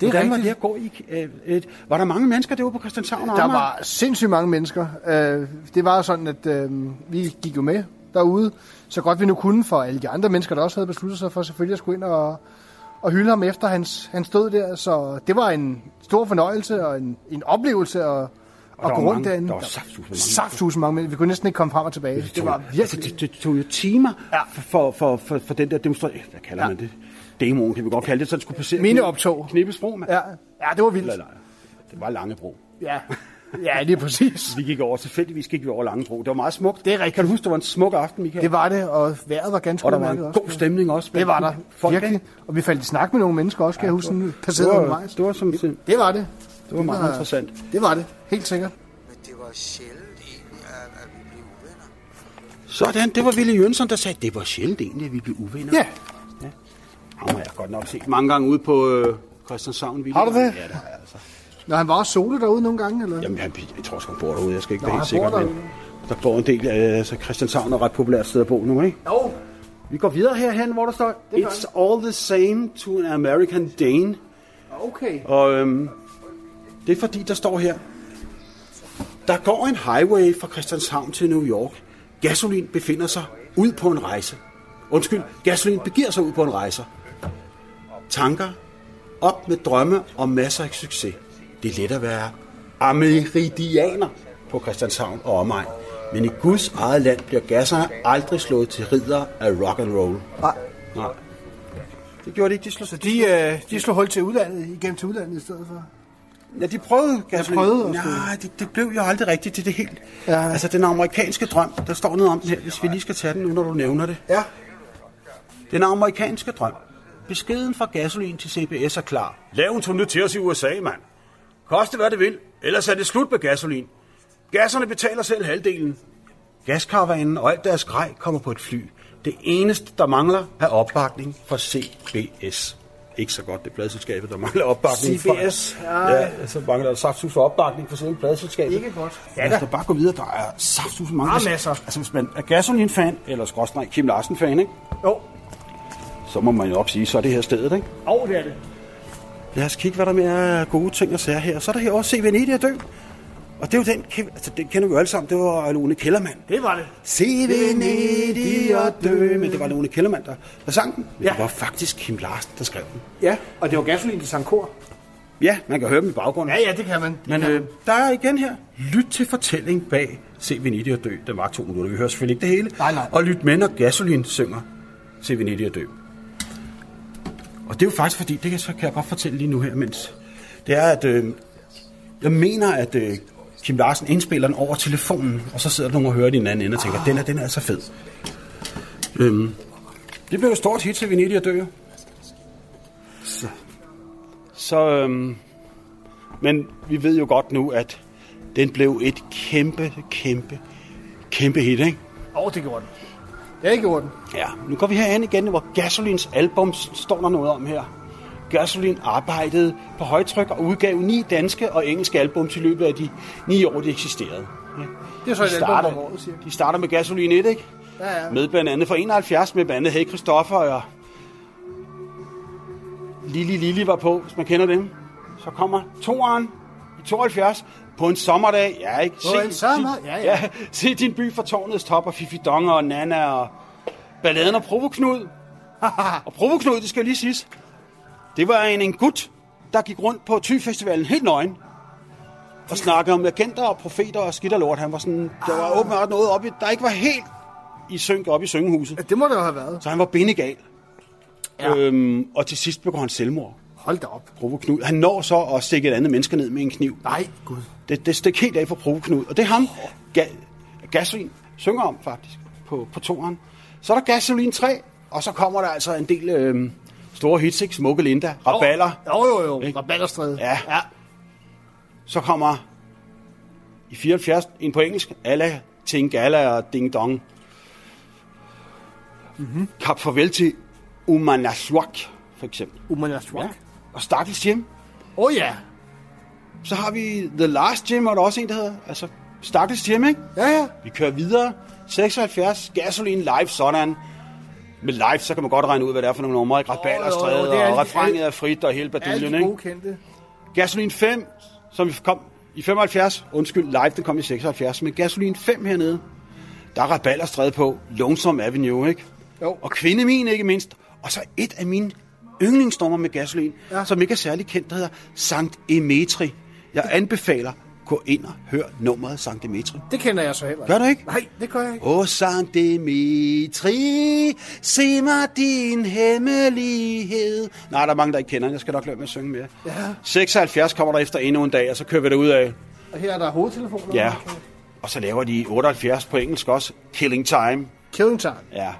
Det er Hvordan var rigtigt. det at gå i... Øh, et, var der mange mennesker derude på Christianshavn? der var sindssygt mange mennesker. Øh, det var sådan, at øh, vi gik jo med derude, så godt vi nu kunne for alle de andre mennesker, der også havde besluttet sig for selvfølgelig at skulle ind og, og hylde ham efter hans, hans død der. Så det var en stor fornøjelse og en, en oplevelse at, at der gå var rundt mange- derinde. der var saftsuseme mange mennesker. Vi kunne næsten ikke komme frem og tilbage. Det, var Altså, virkelig... det, det tog jo timer Ja. for, for, for, for den der demonstration. Hvad kalder Ja. man det? Demoen kan vi godt kalde det, så den skulle passere. Mindeoptog. Knippesbro, mand. Ja, ja, det var vildt. Eller, det var Langebro. Ja, ja lige præcis. Vi gik over, tilfældigvis gik vi over Langebro. Det var meget smukt. Det er rigtigt. Kan du huske, det var en smuk aften, Michael? Det var det, og vejret var ganske og der var en også. god stemning også. Det var der, Folk, virkelig. Og vi faldt i snak med nogle mennesker også, kan jeg huske, sådan passeret Det var, det var, som, det Det var det. Var meget interessant. Det var det, helt sikkert. Men det var sjældent egentlig, at, at vi blev uvenner. Sådan, det var Ville Jønsson, der sagde, det var sjældent egentlig, at vi blev uvenner. Ja, Ham har jeg godt nok set mange gange ude på øh, Christianshavn. Ville. Har du det? Ja, det har jeg altså. Når han var også solo derude nogle gange, eller? Jamen, jeg, jeg tror også, han bor derude. Jeg skal ikke Nå, være helt han sikker. Men der bor en del af altså Christianshavn er et ret populært sted at bo nu, ikke? Jo. Vi går videre herhen, hvor der står, It's all the same to an American Dane. Okay. Og øhm, det er fordi, der står her, der går en highway fra Christianshavn til New York. Gasolin befinder sig ud på en rejse. undskyld, gasolin begiver sig ud på en rejse. Tanker, op med drømme og masser af succes. Det er let at være ameridianer på Christianshavn og omegn. Men i Guds eget land bliver gasserne aldrig slået til ridder af rock and roll. Nej. Nej. Det gjorde de ikke, de slog Så de, øh, de slog hul til udlandet, igennem til udlandet i stedet for. Ja, de prøvede gasolin. prøvede at få- Nej, det, det blev jo aldrig rigtigt til det helt. Ja. Altså, den amerikanske drøm, der står noget om den her, hvis vi lige skal tage den nu, når du nævner det. Ja. Den amerikanske drøm. Beskeden fra gasolin til CBS er klar. Lav en turné til os i USA, mand. Koste hvad det vil, ellers er det slut med gasolin. Gasserne betaler selv halvdelen. Gaskaravanen og alt deres grej kommer på et fly. Det eneste, der mangler, er opbakning fra CBS. Ikke så godt, det er pladselskabet, der mangler opbakning CBS, fra. Ja, så mangler der saftsus for opbakning fra selve pladselskabet. Ikke godt. Ja, lad os da bare gå videre. Der er saftsus mange. Der er masser. Altså, hvis man er gasolin-fan, eller skråstreg Kim Larsen-fan, ikke? Jo. så må man jo op sige, så er det her stedet, ikke? Og det er det. Lad os kigge, hvad der mere er gode ting at sige her. Så er der her også Se Venedig at dø. Og det er jo den, altså, den kender vi jo alle sammen. Det var Lone Kellermann. Det var det. Se Venedig at dø. Men det var Lone Kellermann, der, der sang den. Men Ja. Det var faktisk Kim Larsen, der skrev den. Ja, og det var gasolin til Sankor. Ja, man kan høre dem i baggrunden. Ja, ja, det kan man. Men øh, der er igen her, lyt til fortælling bag Se Venedig at dø. Den var to minutter, vi hører selvfølgelig ikke det hele. Nej, nej. Og lyt med, når Gasolin synger Se Venedig at dø. Og det er jo faktisk fordi, det kan, så kan jeg godt fortælle lige nu her, mens det er, at øh, jeg mener, at øh, Kim Larsen indspiller den over telefonen, og så sidder der nogen og hører den anden ende og tænker, den er, den er altså fed. Øhm, det blev et stort hit til Venedig at dø. Så, så øhm, men vi ved jo godt nu, at den blev et kæmpe, kæmpe, kæmpe hit, ikke? Åh, oh, det gjorde den. Det gjorde den. Ja, nu går vi herhen igen, hvor Gasolins album står der noget om her. Gasolin arbejdede på højtryk og udgav ni danske og engelske albums i løbet af de ni år, de eksisterede. Det er så De et album starter, om året, siger de starter med Gasolin 1, ikke? Ja, ja. Med blandt andet fra 71, med blandt andet Hey Christoffer og Lili Lili var på, hvis man kender dem. Så kommer toeren i 72 på en sommerdag. Ja, ikke? På en sommer- ja, ja. ja. Se din by fra tårnets top og Fifi Donger og Nana og balladen og Provoknud. og Provoknud, det skal lige siges, det var en, en gut, der gik rundt på Thy-festivalen helt nøgen. Og snakkede om agenter og profeter og skidt og lort. Han var sådan, der var åbenbart noget oppe, i- der ikke var helt i synk op i syngehuset. Ja, det må det jo have været. Så han var bindegal. Ja. Øhm, og til sidst begår han selvmord. Hold da op. Provoknud. Han når så at stikke et andet menneske ned med en kniv. Nej, gud. Det, det stik helt af for Provoknud. Og det er ham, ga, Gasolin, synger om faktisk på, på toren. Så er der Gasolin 3, og så kommer der altså en del øhm, store hits, ikke? Smukke Linda, Raballer. Jo, jo, jo. Ikke? Raballerstræde. Ja. ja. Så kommer i 74 en på engelsk, Alla Tingala og Ding Dong. Mm-hmm. Kap farvel til Umanaswak, for eksempel. Umanaswak. Ja. Og Stakkels Hjem. Åh oh, ja. Så har vi The Last Gym, og der er også en, der hedder, altså Stakkels Gym, ikke? Ja, ja. Vi kører videre. 76, Gasoline Live, sådan. Med live, så kan man godt regne ud, hvad det er for nogle numre. Ikke? Raballer, Jo, jo, jo, stræde, det er og refrænet er frit, og hele baduljen, ikke? gode kendte. Gasolin 5, som vi kom i 75, undskyld, live, den kom i 76, men Gasolin 5 hernede, der er rabalderstræde på, Lonesome Avenue, ikke? Jo. Og Kvindemin ikke mindst, og så et af mine yndlingsnummer med Gasolin. Ja. som ikke er særlig kendt, der hedder Sankt Emetri. Jeg anbefaler, gå ind og hør nummeret Sankt Emetri. Det kender jeg så heller Gør du ikke? Nej, det gør jeg ikke. Åh, Sankt Dimitri, se mig din hemmelighed. Nej, der er mange, der ikke kender den. Jeg skal nok lade med at synge mere. Ja. 76 kommer der efter endnu en dag, og så kører vi det ud af. Og her er der hovedtelefoner. Ja. Og så laver de 78 på engelsk også. Killing Time. Killing time. Ja.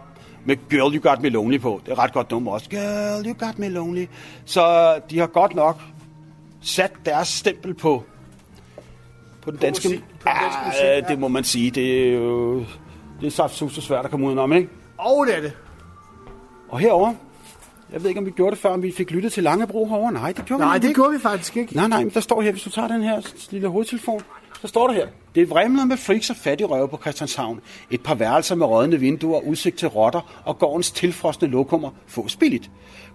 Med Girl You Got Me Lonely på. Det er et ret godt nummer også. Girl You Got Me Lonely. Så de har godt nok sat deres stempel på på den danske, musik- på den danske musik, ja, ja. det må man sige. Det er jo det er saft så svært at komme udenom, ikke? Og det er det. Og herover, jeg ved ikke, om vi gjorde det før, om vi fik lyttet til Langebro herovre. Nej, det gjorde Nej, vi det ikke. gjorde vi faktisk ikke. Nej, nej, men der står her, hvis du tager den her lille hovedtelefon, så står der her. Det er vrimlet med freaks og fattige røve på Christianshavn. Et par værelser med rådne vinduer, udsigt til rotter og gårdens tilfrosne lokummer fås billigt.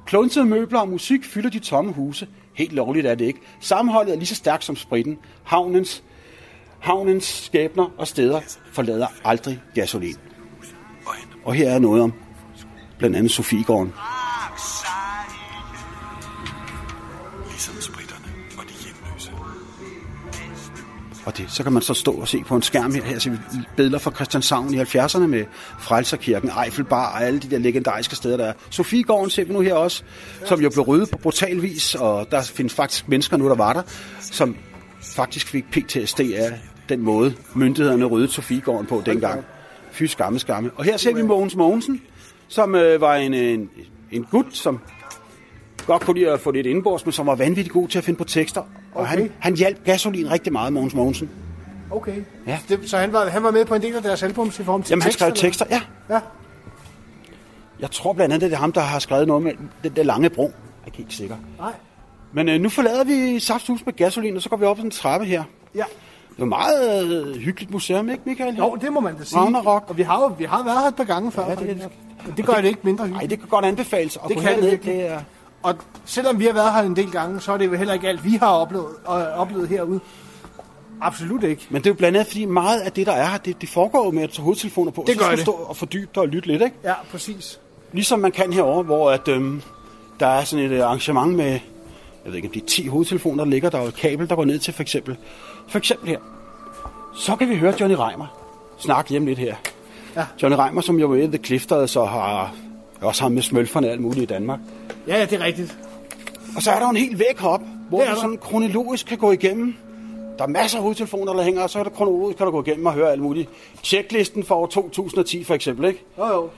Klunsede møbler og musik fylder de tomme huse. Helt lovligt er det ikke. Sammenholdet er lige så stærkt som spritten. Havnens, havnens skæbner og steder forlader aldrig gasolin. Og her er noget om blandt andet Sofiegården. Ligesom spritterne og de hjemløse. Og det, så kan man så stå og se på en skærm her, her ser vi billeder fra Christianshavn i 70'erne med Frelserkirken, Eiffelbar og alle de der legendariske steder, der er. Sofiegården ser vi nu her også, som jo blev ryddet på brutal vis, og der findes faktisk mennesker nu, der var der, som faktisk fik PTSD af den måde, myndighederne ryddede Sofiegården på dengang. Fy skamme, skamme. Og her ser vi Mogens Mogensen, som øh, var en, en, en gut, som godt kunne lide at få lidt indbords, men som var vanvittigt god til at finde på tekster. Og Okay. han, han hjalp gasolin rigtig meget, Mogens Mogensen. Okay. Ja. Det, så han var, han var med på en del af deres albums i form til Jamen, han skrev eller tekster, ja. Ja. Jeg tror blandt andet, det er ham, der har skrevet noget med den der lange bro. Jeg er ikke helt sikker. Nej. Men øh, nu forlader vi Safthus med gasolin, og så går vi op ad en trappe her. Ja. Det var meget øh, hyggeligt museum, ikke Michael? Jo, det må man da sige. Ragnarok. Og vi har jo vi har været her et par gange før. Ja, det er faktisk. Men det gør det ikke mindre Nej, hyggeligt. det kan godt anbefales. at Det kan det herned. virkelig. Det er, Og selvom vi har været her en del gange, så er det jo heller ikke alt, vi har oplevet, og oplevet herude. Absolut ikke. men det er jo blandt andet, fordi meget af det, der er her, det, det foregår jo med at tage hovedtelefoner på. Det så gør skal du det. stå og fordybe dig og lytte lidt, ikke? Ja, præcis. Ligesom man kan herover, hvor at, øhm, der er sådan et øh, arrangement med, jeg ved ikke om det er 10 hovedtelefoner, der ligger der er jo et kabel, der går ned til for eksempel. For eksempel her. Så kan vi høre Johnny Reimer snakke hjem lidt her. Ja. Johnny Reimer, som jo er The Clifters og har også ham med smølferne og alt muligt i Danmark. Ja, ja, det er rigtigt. Og så er der jo en hel væg heroppe, hvor du der. sådan kronologisk kan gå igennem. Der er masser af hovedtelefoner, der hænger, og så er der kronologisk, kan du gå igennem og høre alt muligt. Checklisten for år 2010 for eksempel, ikke? Jo, jo.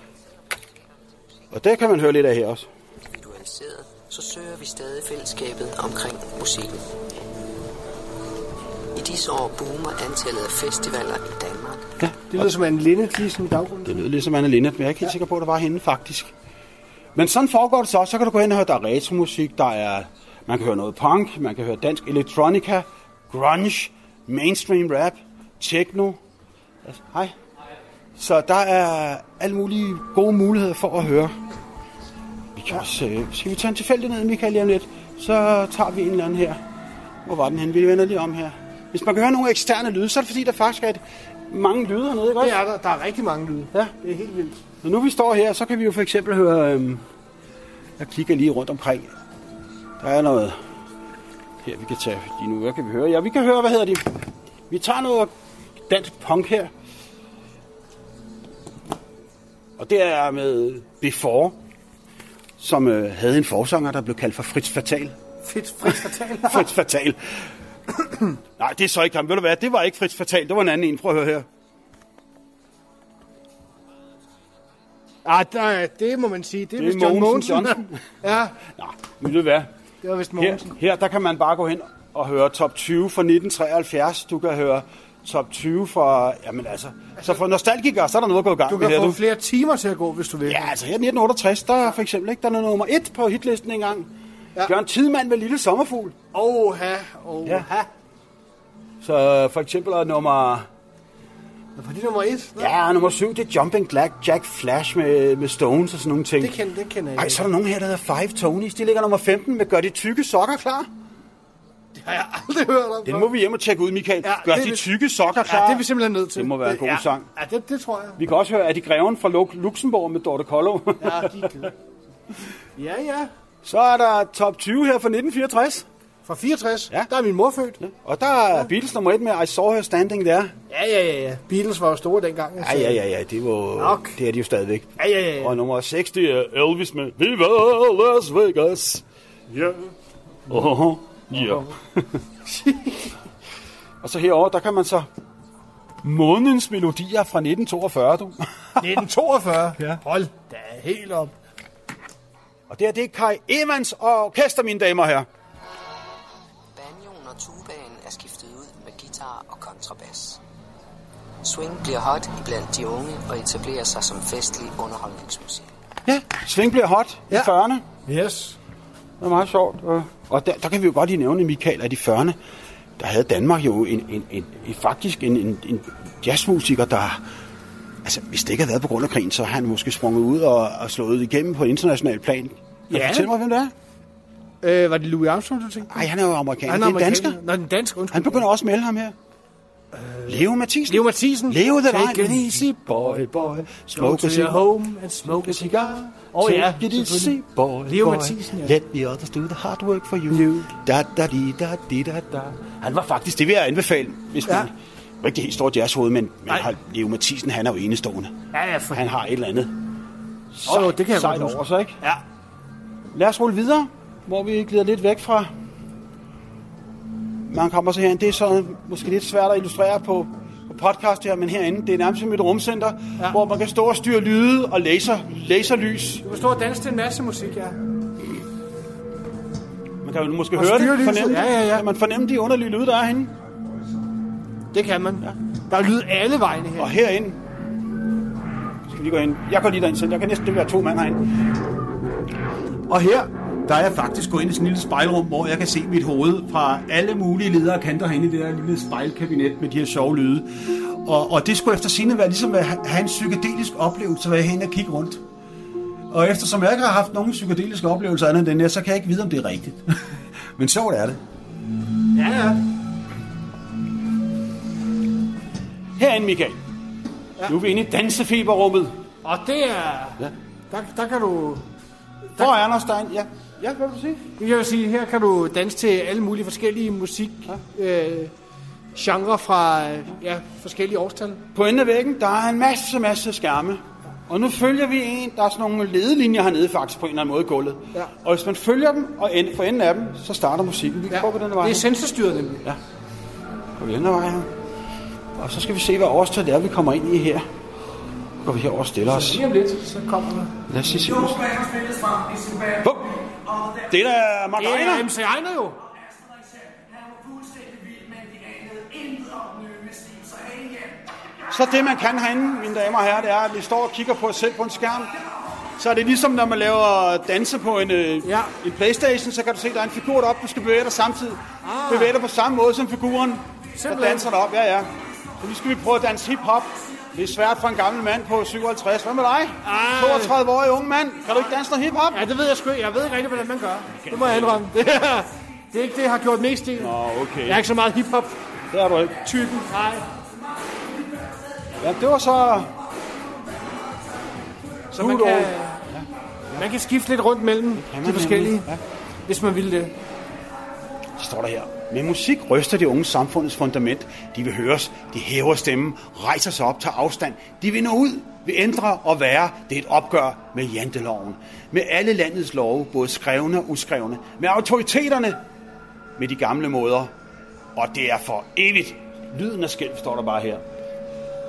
Og det kan man høre lidt af her også. individualiseret, så søger vi stadig fællesskabet omkring musikken. I disse år boomer antallet af festivaler i Danmark. Ja, Det lyder som en Linnet lige sådan i baggrunden. Det lyder lidt som Anne Linnet, men jeg er ikke helt sikker på, at det var hende faktisk. Men sådan foregår det så også. Så kan du gå hen og høre, der er retromusik, der er, man kan høre noget punk, man kan høre dansk electronica, grunge, mainstream rap, techno. Altså, hej. Så der er alle mulige gode muligheder for at høre. Vi kan også, øh, skal vi tage en tilfældig ned, Michael, lige om lidt? Så tager vi en eller anden her. Hvor var den hen? Vi vender lige om her. Hvis man kan høre nogle eksterne lyde, så er det fordi, der faktisk er et, mange lyde hernede, ikke også? Det er der. Der er rigtig mange lyde. Ja. Det er helt vildt. Når nu vi står her, så kan vi jo for eksempel høre... Øhm, jeg kigger lige rundt omkring. Der er noget... Her, vi kan tage lige nu. Hvad kan vi høre? Ja, vi kan høre, hvad hedder det? Vi tager noget dansk punk her. Og det er med Before, som øh, havde en forsanger, der blev kaldt for Fritz Fatal. Fedt, frit fatal. Fritz Fatal. Nej, det er så ikke ham. Ved du hvad? Det var ikke Fritz Fatal. Det var en anden en. Prøv at høre her. ah, der, er- det må man sige. Det er, Det er vist John Mogensen. Johnson. ja, Nå, men ved du hvad? det var vist Her, Mogensen. her der kan man bare gå hen og høre top 20 fra 1973. Du kan høre top 20 fra... Jamen altså... Så for nostalgikere, så er der noget at gå i gang Du med kan her. få Du. flere timer til at gå, hvis du vil. Ja, altså her 1968, der er for eksempel ikke, der er nummer 1 på hitlisten engang. Ja. Bjørn Tidemand med Lille Sommerfugl. Oha, oha. Ja. Så for eksempel er nummer... For det er nummer et. Nå, Ja, nummer 7, det er Jumping Jack, Jack Flash med, med Stones og sådan nogle ting. Det kender, det kender jeg Ej, ikke. så er der nogen her, der hedder Five Tonys. De ligger nummer 15 med Gør de tykke sokker klar. Det har jeg aldrig hørt om. Den må vi hjem og tjekke ud, Michael. Ja, Ja, Gør det er de vi- tykke sokker klar. Ja, det er vi simpelthen nødt til. Det må være en god ja. sang. Ja, det, det tror jeg. Vi kan også høre, at de greven fra Lu- Luxembourg med Dorte Kollo. Ja, de er. Ja, ja. Så er der top 20 her fra 1964. Fra 64, Ja. der er min mor født. Og der er Beatles nummer 1 med I Saw Her Standing There. Ja, ja, ja, ja. Beatles var jo store dengang. Ja, ja, ja, ja. Det, var, Nok. det er de jo stadigvæk. Ja, ja, ja. ja. Og nummer 6, det er Elvis med Viva Las Vegas. Ja. Oh, ja. og så herover der kan man så månedens melodier fra 1942, du. 1942. Ja. Hold da helt op. og det er det er Kai Evans og orkester, mine damer her. Banjoen og tubaen er skiftet ud med guitar og kontrabas. Swing bliver hot blandt de unge og etablerer sig som festlig underholdningsmusik. Ja, Sving bliver hot ja. i Ja. 40'erne. Yes. Det er meget sjovt. Og, og der, der kan vi jo godt lige nævne, Michael, at i 40'erne, der havde Danmark jo en, en, en, en faktisk en, en, en jazzmusiker, der... Altså, hvis det ikke havde været på grund af krigen, så har han måske sprunget ud og, og slået igennem på international plan. Kan Ja. fortælle mig, hvem det er? Øh, var det Louis Armstrong, du tænkte? Nej, han er jo amerikaner. Han det er dansker. Nå, den danske, undskyld. Han begynder også at melde ham her. Leo Mathisen. Leo Mathisen. Leo the Take Lion. it easy, boy, boy. Smoke a cigar. your home and smoke a cigar. Åh oh, ja, Take it easy, boy, Leo boy. Mathisen, ja. Let the others do the hard work for you. Da, da, di, da, di, da, da. Han var faktisk, det vil jeg anbefale, hvis man... Ja. Ikke det helt store jazzhoved, men, men har, Leo Mathisen, han er jo enestående. Ja, ja, for Han har et eller andet Åh, det kan jeg sejt godt over sig, ikke? Ja. Lad os rulle videre, hvor vi glider lidt væk fra... Man kommer så herind. Det er så måske lidt svært at illustrere på, på podcast her, men herinde, det er nærmest som et rumcenter, ja. hvor man kan stå og styre lyde og laser, laserlys. Du kan stå og danse til en masse musik, ja. Man kan jo måske Og høre det, fornemme Ja, ja, ja. Kan man fornemme de underlige lyde, der er herinde? Det kan man. Ja. Der er lyd alle vegne her. Og herinde, skal vi gå ind. Jeg går lige derind selv. Jeg kan næsten være to mand herinde. Og her, der er jeg faktisk gået ind i sådan et lille spejlrum, hvor jeg kan se mit hoved fra alle mulige ledere kanter herinde i det der lille spejlkabinet med de her sjove lyde. Og, og det skulle efter sine være ligesom at ha- have en psykedelisk oplevelse, hvor jeg hen og kigge rundt. Og eftersom jeg ikke har haft nogen psykedeliske oplevelser andet end den her, så kan jeg ikke vide, om det er rigtigt. Men sjovt er det. Ja, ja. Herinde, Michael. Ja. Nu er vi inde i dansefeberrummet. Og det er... Ja. Der, der kan du... Hvor er Anders Stein? Ja. Ja, hvad vil du sige? Jeg sige, her kan du danse til alle mulige forskellige musik... Ja. Øh, genre fra ja, forskellige årstal. På enden af væggen, der er en masse, masse skærme. Og nu følger vi en, der er sådan nogle ledelinjer hernede faktisk på en eller anden måde i gulvet. Ja. Og hvis man følger dem og end, for enden af dem, så starter musikken. Vi kan Ja. gå på den vej. Det er sensorstyret nemlig. Ja. På den vej her. Og så skal vi se, hvad årstal det er, vi kommer ind i her. Går vi herover og stiller os. Lige om lidt, så kommer der... Lad os se. Bum. Det er da Mark Det er. MC Ejner jo. Så det, man kan herinde, mine damer og herrer, det er, at vi står og kigger på os selv på en skærm. Så er det ligesom, når man laver danse på en, øh, Ja. en Playstation, så kan du se, at der er en figur deroppe, du skal bevæge dig samtidig. Ah. Bevæge dig på samme måde som figuren, der Simpelthen. danser derop. Ja, ja. Så nu skal vi prøve at danse hip-hop. Det er svært for en gammel mand på 57. Hvad med dig? Ah. 32-årig ung mand. Kan du ikke danse noget hip-hop? Ja, det ved jeg sgu. Jeg ved ikke rigtig, hvordan man gør. Det må jeg indrømme. Det er, det er ikke det, jeg har gjort mest i. Nå, okay. Jeg er ikke så meget hiphop-typen. Det er du ikke. Nej. Ja, det var så... Så man kan, old. man kan skifte lidt rundt mellem de forskellige. Ja. hvis man vil det. Så står der her. Med musik ryster de unge samfundets fundament. De vil høres, de hæver stemmen, rejser sig op, tager afstand. De vil nå ud, vil ændre og være. Det er et opgør med janteloven. Med alle landets love, både skrevne og uskrevne. Med autoriteterne, med de gamle måder. Og det er for evigt. Lyden af skælv står der bare her.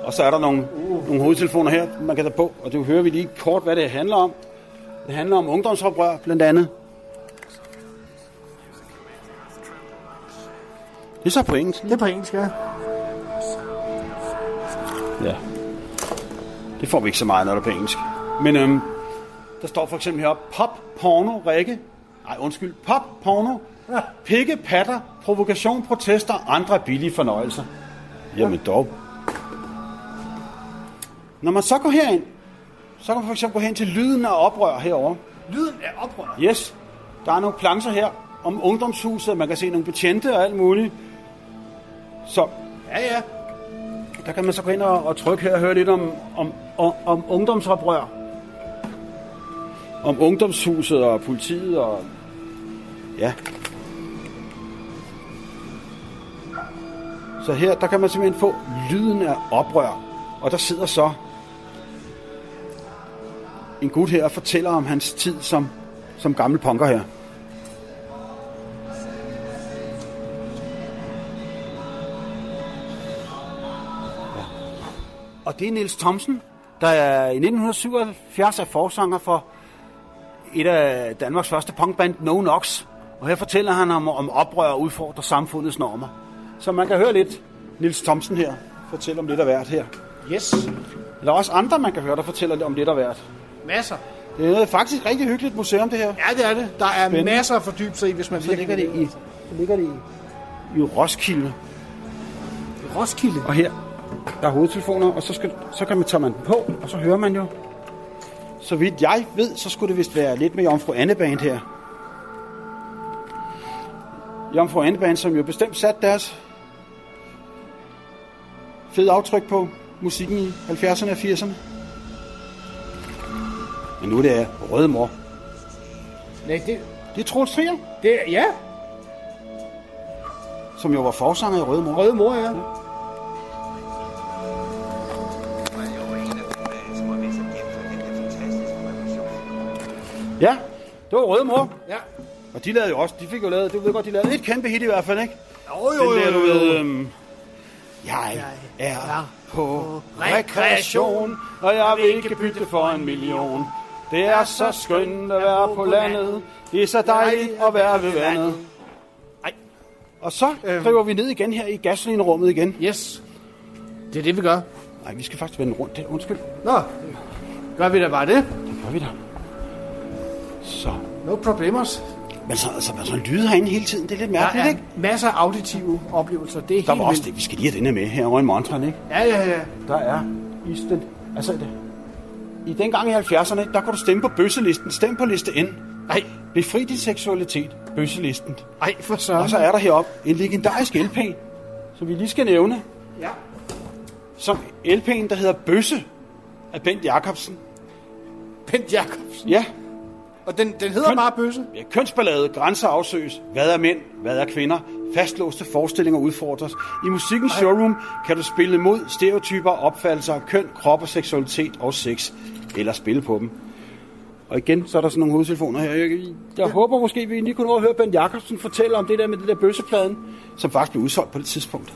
Og så er der nogle, uh. nogle hovedtelefoner her, man kan tage på. Og det hører vi lige kort, hvad det handler om. Det handler om ungdomsoprør, blandt andet. Det er så på engelsk. Det er på engelsk, ja. Ja. Det får vi ikke så meget, når det er på engelsk. Men øhm, der står for eksempel heroppe, pop, porno, række. Nej, undskyld. Pop, porno, pikke, patter, provokation, protester, andre billige fornøjelser. Jamen dog. Når man så går herind, så kan man for eksempel gå hen til lyden af oprør herovre. Lyden er oprør. Yes, der er nogle plancher her om ungdomshuset, man kan se nogle betjente og alt muligt. Så Ja, ja. der kan man så gå ind og, og trykke her og høre lidt om, om, om, om ungdomsoprør. Om ungdomshuset og politiet og... Ja. Så her, der kan man simpelthen få lyden af oprør. Og der sidder så en gut her og fortæller om hans tid som, som gammel punker her. Og det er Niels Thomsen, der er i 1977 er forsanger for et af Danmarks første punkband, No Nox. Og her fortæller han om, om oprør og udfordrer samfundets normer. Så man kan høre lidt Niels Thomsen her fortælle om lidt af hvert her. Yes. Der er også andre, man kan høre, der fortæller om lidt af hvert. Masser. Det er faktisk et rigtig hyggeligt museum, det her. Ja, det er det. Der er Spændende. masser at fordybe sig i, hvis man Så ligger det i, så ligger det i, i Roskilde. Roskilde. Og her, der er hovedtelefoner, og så, skal, så kan man tage man den på, og så hører man jo. Så vidt jeg ved, så skulle det vist være lidt med Jomfru Anneband her. Jomfru Anneband, som jo bestemt sat deres fede aftryk på musikken i 70'erne og 80'erne. Men nu er det Røde Mor. Nej, det, Det er Troels Trier, det ja, som jo var forsanger i Røde Mor. røde mor, ja. Ja, det var Røde Mor. Ja. Og de lavede jo også, de fik jo lavet, du ved godt, de lavede et kæmpe hit i hvert fald, ikke? Jo, jo, Den der, jo, du jo, ved, jo. øhm, jeg er på rekreation, og jeg vil ikke bytte for en million. Det er så skønt at være på landet, det er så dejligt at være ved vandet. Ej. Og så driver vi ned igen her i gasolinerummet igen. Yes. Det er det, vi gør. Nej, vi skal faktisk vende rundt. Det, undskyld, Nå, gør vi da bare det. det gør vi da. Så. No problemers. Men så, altså, så lyde herinde hele tiden, det er lidt Der mærkeligt, er ikke? masser af auditive oplevelser. Det er Der var også vildt. det, vi skal lige have den her med her over i Montreal, ikke? Ja, ja, ja. Der er i den, altså det, i dengang i 70'erne, der kunne du stemme på bøsselisten. Stem på liste N. Ej, Befri din seksualitet. Bøsselisten. ej, for søren. Og så er der heroppe en legendarisk LP, som vi lige skal nævne. Ja. Som LP'en, der hedder Bøsse af Bent Jacobsen. Bent Jacobsen. Ja, Og den, den hedder Køn- bare Bøsse. ja kønsballade, grænser afsøges. Hvad er mænd? Hvad er kvinder? Fastlåste forestillinger udfordres. I musikkens showroom kan du spille mod stereotyper, opfattelser af køn, krop og seksualitet og sex. Eller spille på dem. Og igen, så er der sådan nogle hovedtelefoner her. Jeg, jeg håber måske, vi lige kunne nå at høre Bent Jacobsen fortælle om det der med det der bøssepladen, som faktisk blev udsolgt på det tidspunkt.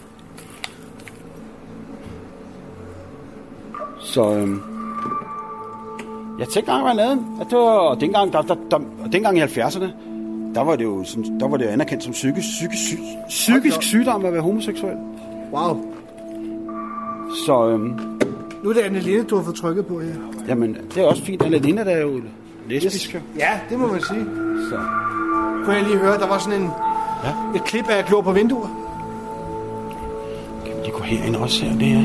Så øhm, jeg tænkte engang, man lavede, at det var, dengang, der, der, der, dengang i 70'erne, der var det jo sådan, der var det jo anerkendt som psykisk, psykisk, psy, psykisk sygdom at være homoseksuel. Wow. Så øhm, Nu er det Anneline, du har fået trykket på her. jamen, det er også fint. Annalena, der er jo lesbisk. Yes. Ja, det må man sige. Så. Kunne jeg lige høre, der var sådan en, Ja. et klip af at klå på vinduer. Kan lige gå herind også her? Det er...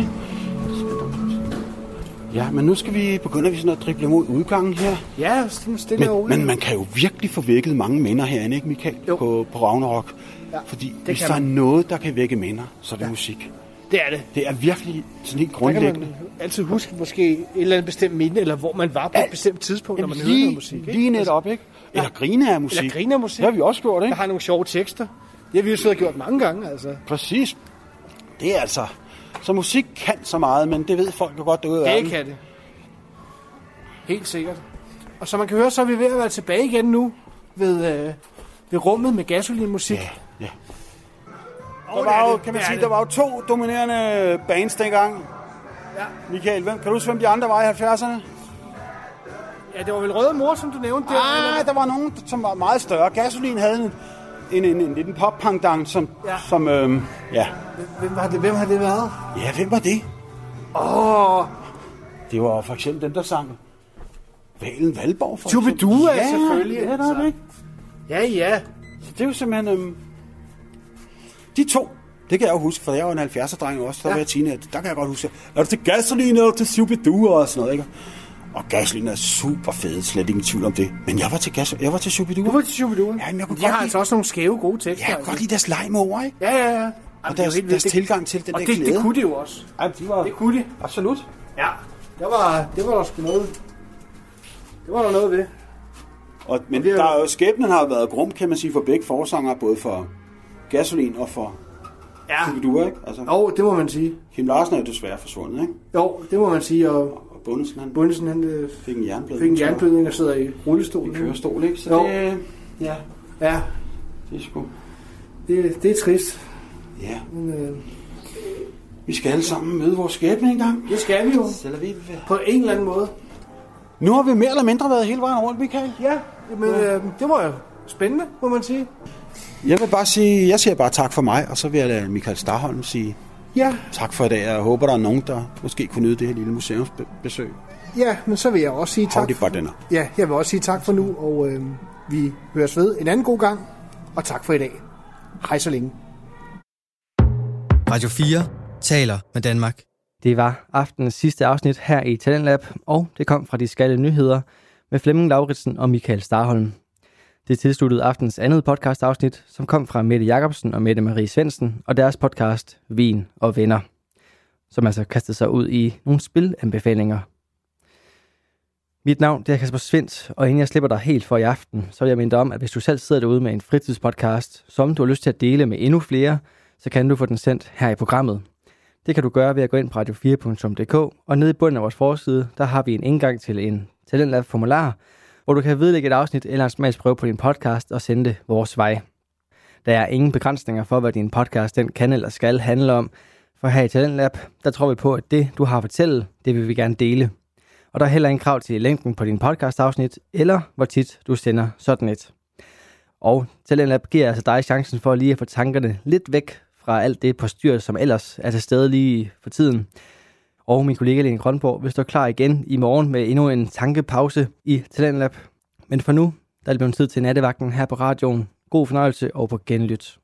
Ja, men nu skal vi begynde vi sådan at drible mod udgangen her. Ja, sådan stille og Men, roligt. men man kan jo virkelig få vækket mange minder herinde, ikke Michael? Jo. På, på Ragnarok. Ja, Fordi hvis der er man. noget, der kan vække minder, så er det ja. musik. Det er det. Det er virkelig sådan helt Der kan grundlæggende. man altid huske måske et eller andet bestemt minde, eller hvor man var på et bestemt tidspunkt, når man hørte noget musik. Ikke? Lige netop, ikke? Eller grine af musik. Eller grine af musik. Det har vi også gjort, Der ikke? har nogle sjove tekster. Det har vi jo siddet og gjort mange gange, altså. Præcis. Det er altså... Så musik kan så meget, men det ved folk jo godt derude i Det kan det. Helt sikkert. Og som man kan høre, så er vi ved at være tilbage igen nu ved, øh, ved rummet med gasolinmusik. Ja, ja. Der var jo, kan man sige, der var jo to dominerende bands dengang. Ja. Michael, hvem, kan du huske, hvem de andre var i 70'erne? Ja, det var vel Røde Mor, som du nævnte der. Ah, eller? der var nogen, som var meget større. Gasolin havde en, en, en, en liten pop punk som, Ja. som øhm, ja. Hvem, var det, hvem har det været? ja, hvem var det? Åh, oh, Det var for eksempel dem, der sang Valen Valborg. For Chubidua, eksempel. ja, selvfølgelig, Ja, der er det ikke. ja, ja. Så det er jo simpelthen... Øhm, de to, det kan jeg jo huske, for jeg var en 70'er-dreng også, der Ja. var jeg teenager. Der kan jeg godt huske, er du til gasolin eller til Shubidua og sådan noget, ikke? Og gasolin er super fed, slet ingen tvivl om det. Men jeg var til, gas, jeg var til Shubidua. Du var til Chubidua. Ja, men jeg kunne De godt har lide- altså også nogle skæve, gode tekster. Ja, jeg kan godt lide deres leg med ord, ikke? Ja, ja, ja. Jamen, Og det er deres, helt deres vildt. tilgang til den Og der det, glæde. det kunne de jo også. Ja, de var... Det kunne de. Absolut. Ja. Der var, det var der sgu noget. Det var der noget ved. Og, men det er jo- der er jo, skæbnen har været grum, kan man sige, for begge forsanger, både for gasolin og for Ja. Shubidua, ikke? Altså, Jo, det må man sige. Kim Larsen er jo desværre forsvundet, ikke? Jo, det må man sige. Og Og Bundesen, han Bundesen, han øh, fik en jernblød. fik en jernblødning og sidder i rullestol. I kørestol, ikke? Så Jo. det, ja, Ja, det er sgu... det, det er trist. Ja, Men, øh, vi skal alle sammen møde vores skæbne engang. det skal vi jo. Vi... På en eller anden måde. Nu har vi mere eller mindre været hele vejen rundt, Michael. Ja, men øh, det var jo spændende, må man sige. Jeg vil bare sige, jeg siger bare tak for mig, og så vil jeg lade Michael Starholm sige Ja, tak for i dag. Jeg håber, der er nogen, der måske kunne nyde det her lille museumsbesøg. ja, men så vil jeg også sige tak. Howdy, bartender. Ja, jeg vil også sige tak for nu, og øh, vi høres ved en anden god gang. Og tak for i dag. Hej så længe. Radio 4 taler med Danmark. Det var aftenens sidste afsnit her i Talentlab, og det kom fra de skalle nyheder med Flemming Lauritsen og Michael Starholm. Det tilsluttede aftens andet podcast-afsnit, som kom fra Mette Jacobsen og Mette Marie Svendsen og deres podcast Vin og Venner. som altså kastede sig ud i nogle spilanbefalinger. Mit navn det er Kasper Svendt, og inden jeg slipper dig helt for i aften, så vil jeg minde dig om, at hvis du selv sidder derude med en fritidspodcast, som du har lyst til at dele med endnu flere, så kan du få den sendt her i programmet. Det kan du gøre ved at gå ind på radio4.dk, og nede i bunden af vores forside, der har vi en indgang til en Talentlab formular, hvor du kan vedlægge et afsnit eller en smagsprøve på din podcast og sende det vores vej. Der er ingen begrænsninger for, hvad din podcast den kan eller skal handle om, for her i Talentlab, der tror vi på, at det, du har at fortælle, det vil vi gerne dele. Og der er heller ingen krav til længden på din podcast-afsnit, eller hvor tit du sender sådan et. Og Talentlab giver altså dig chancen for lige at få tankerne lidt væk fra alt det på styr, som ellers er til stede lige for tiden. Og min kollega Lene Grønborg vil stå klar igen i morgen med endnu en tankepause i Talentlab. Men for nu, der er det blevet tid til nattevagten her på radioen. God fornøjelse og på genlyt.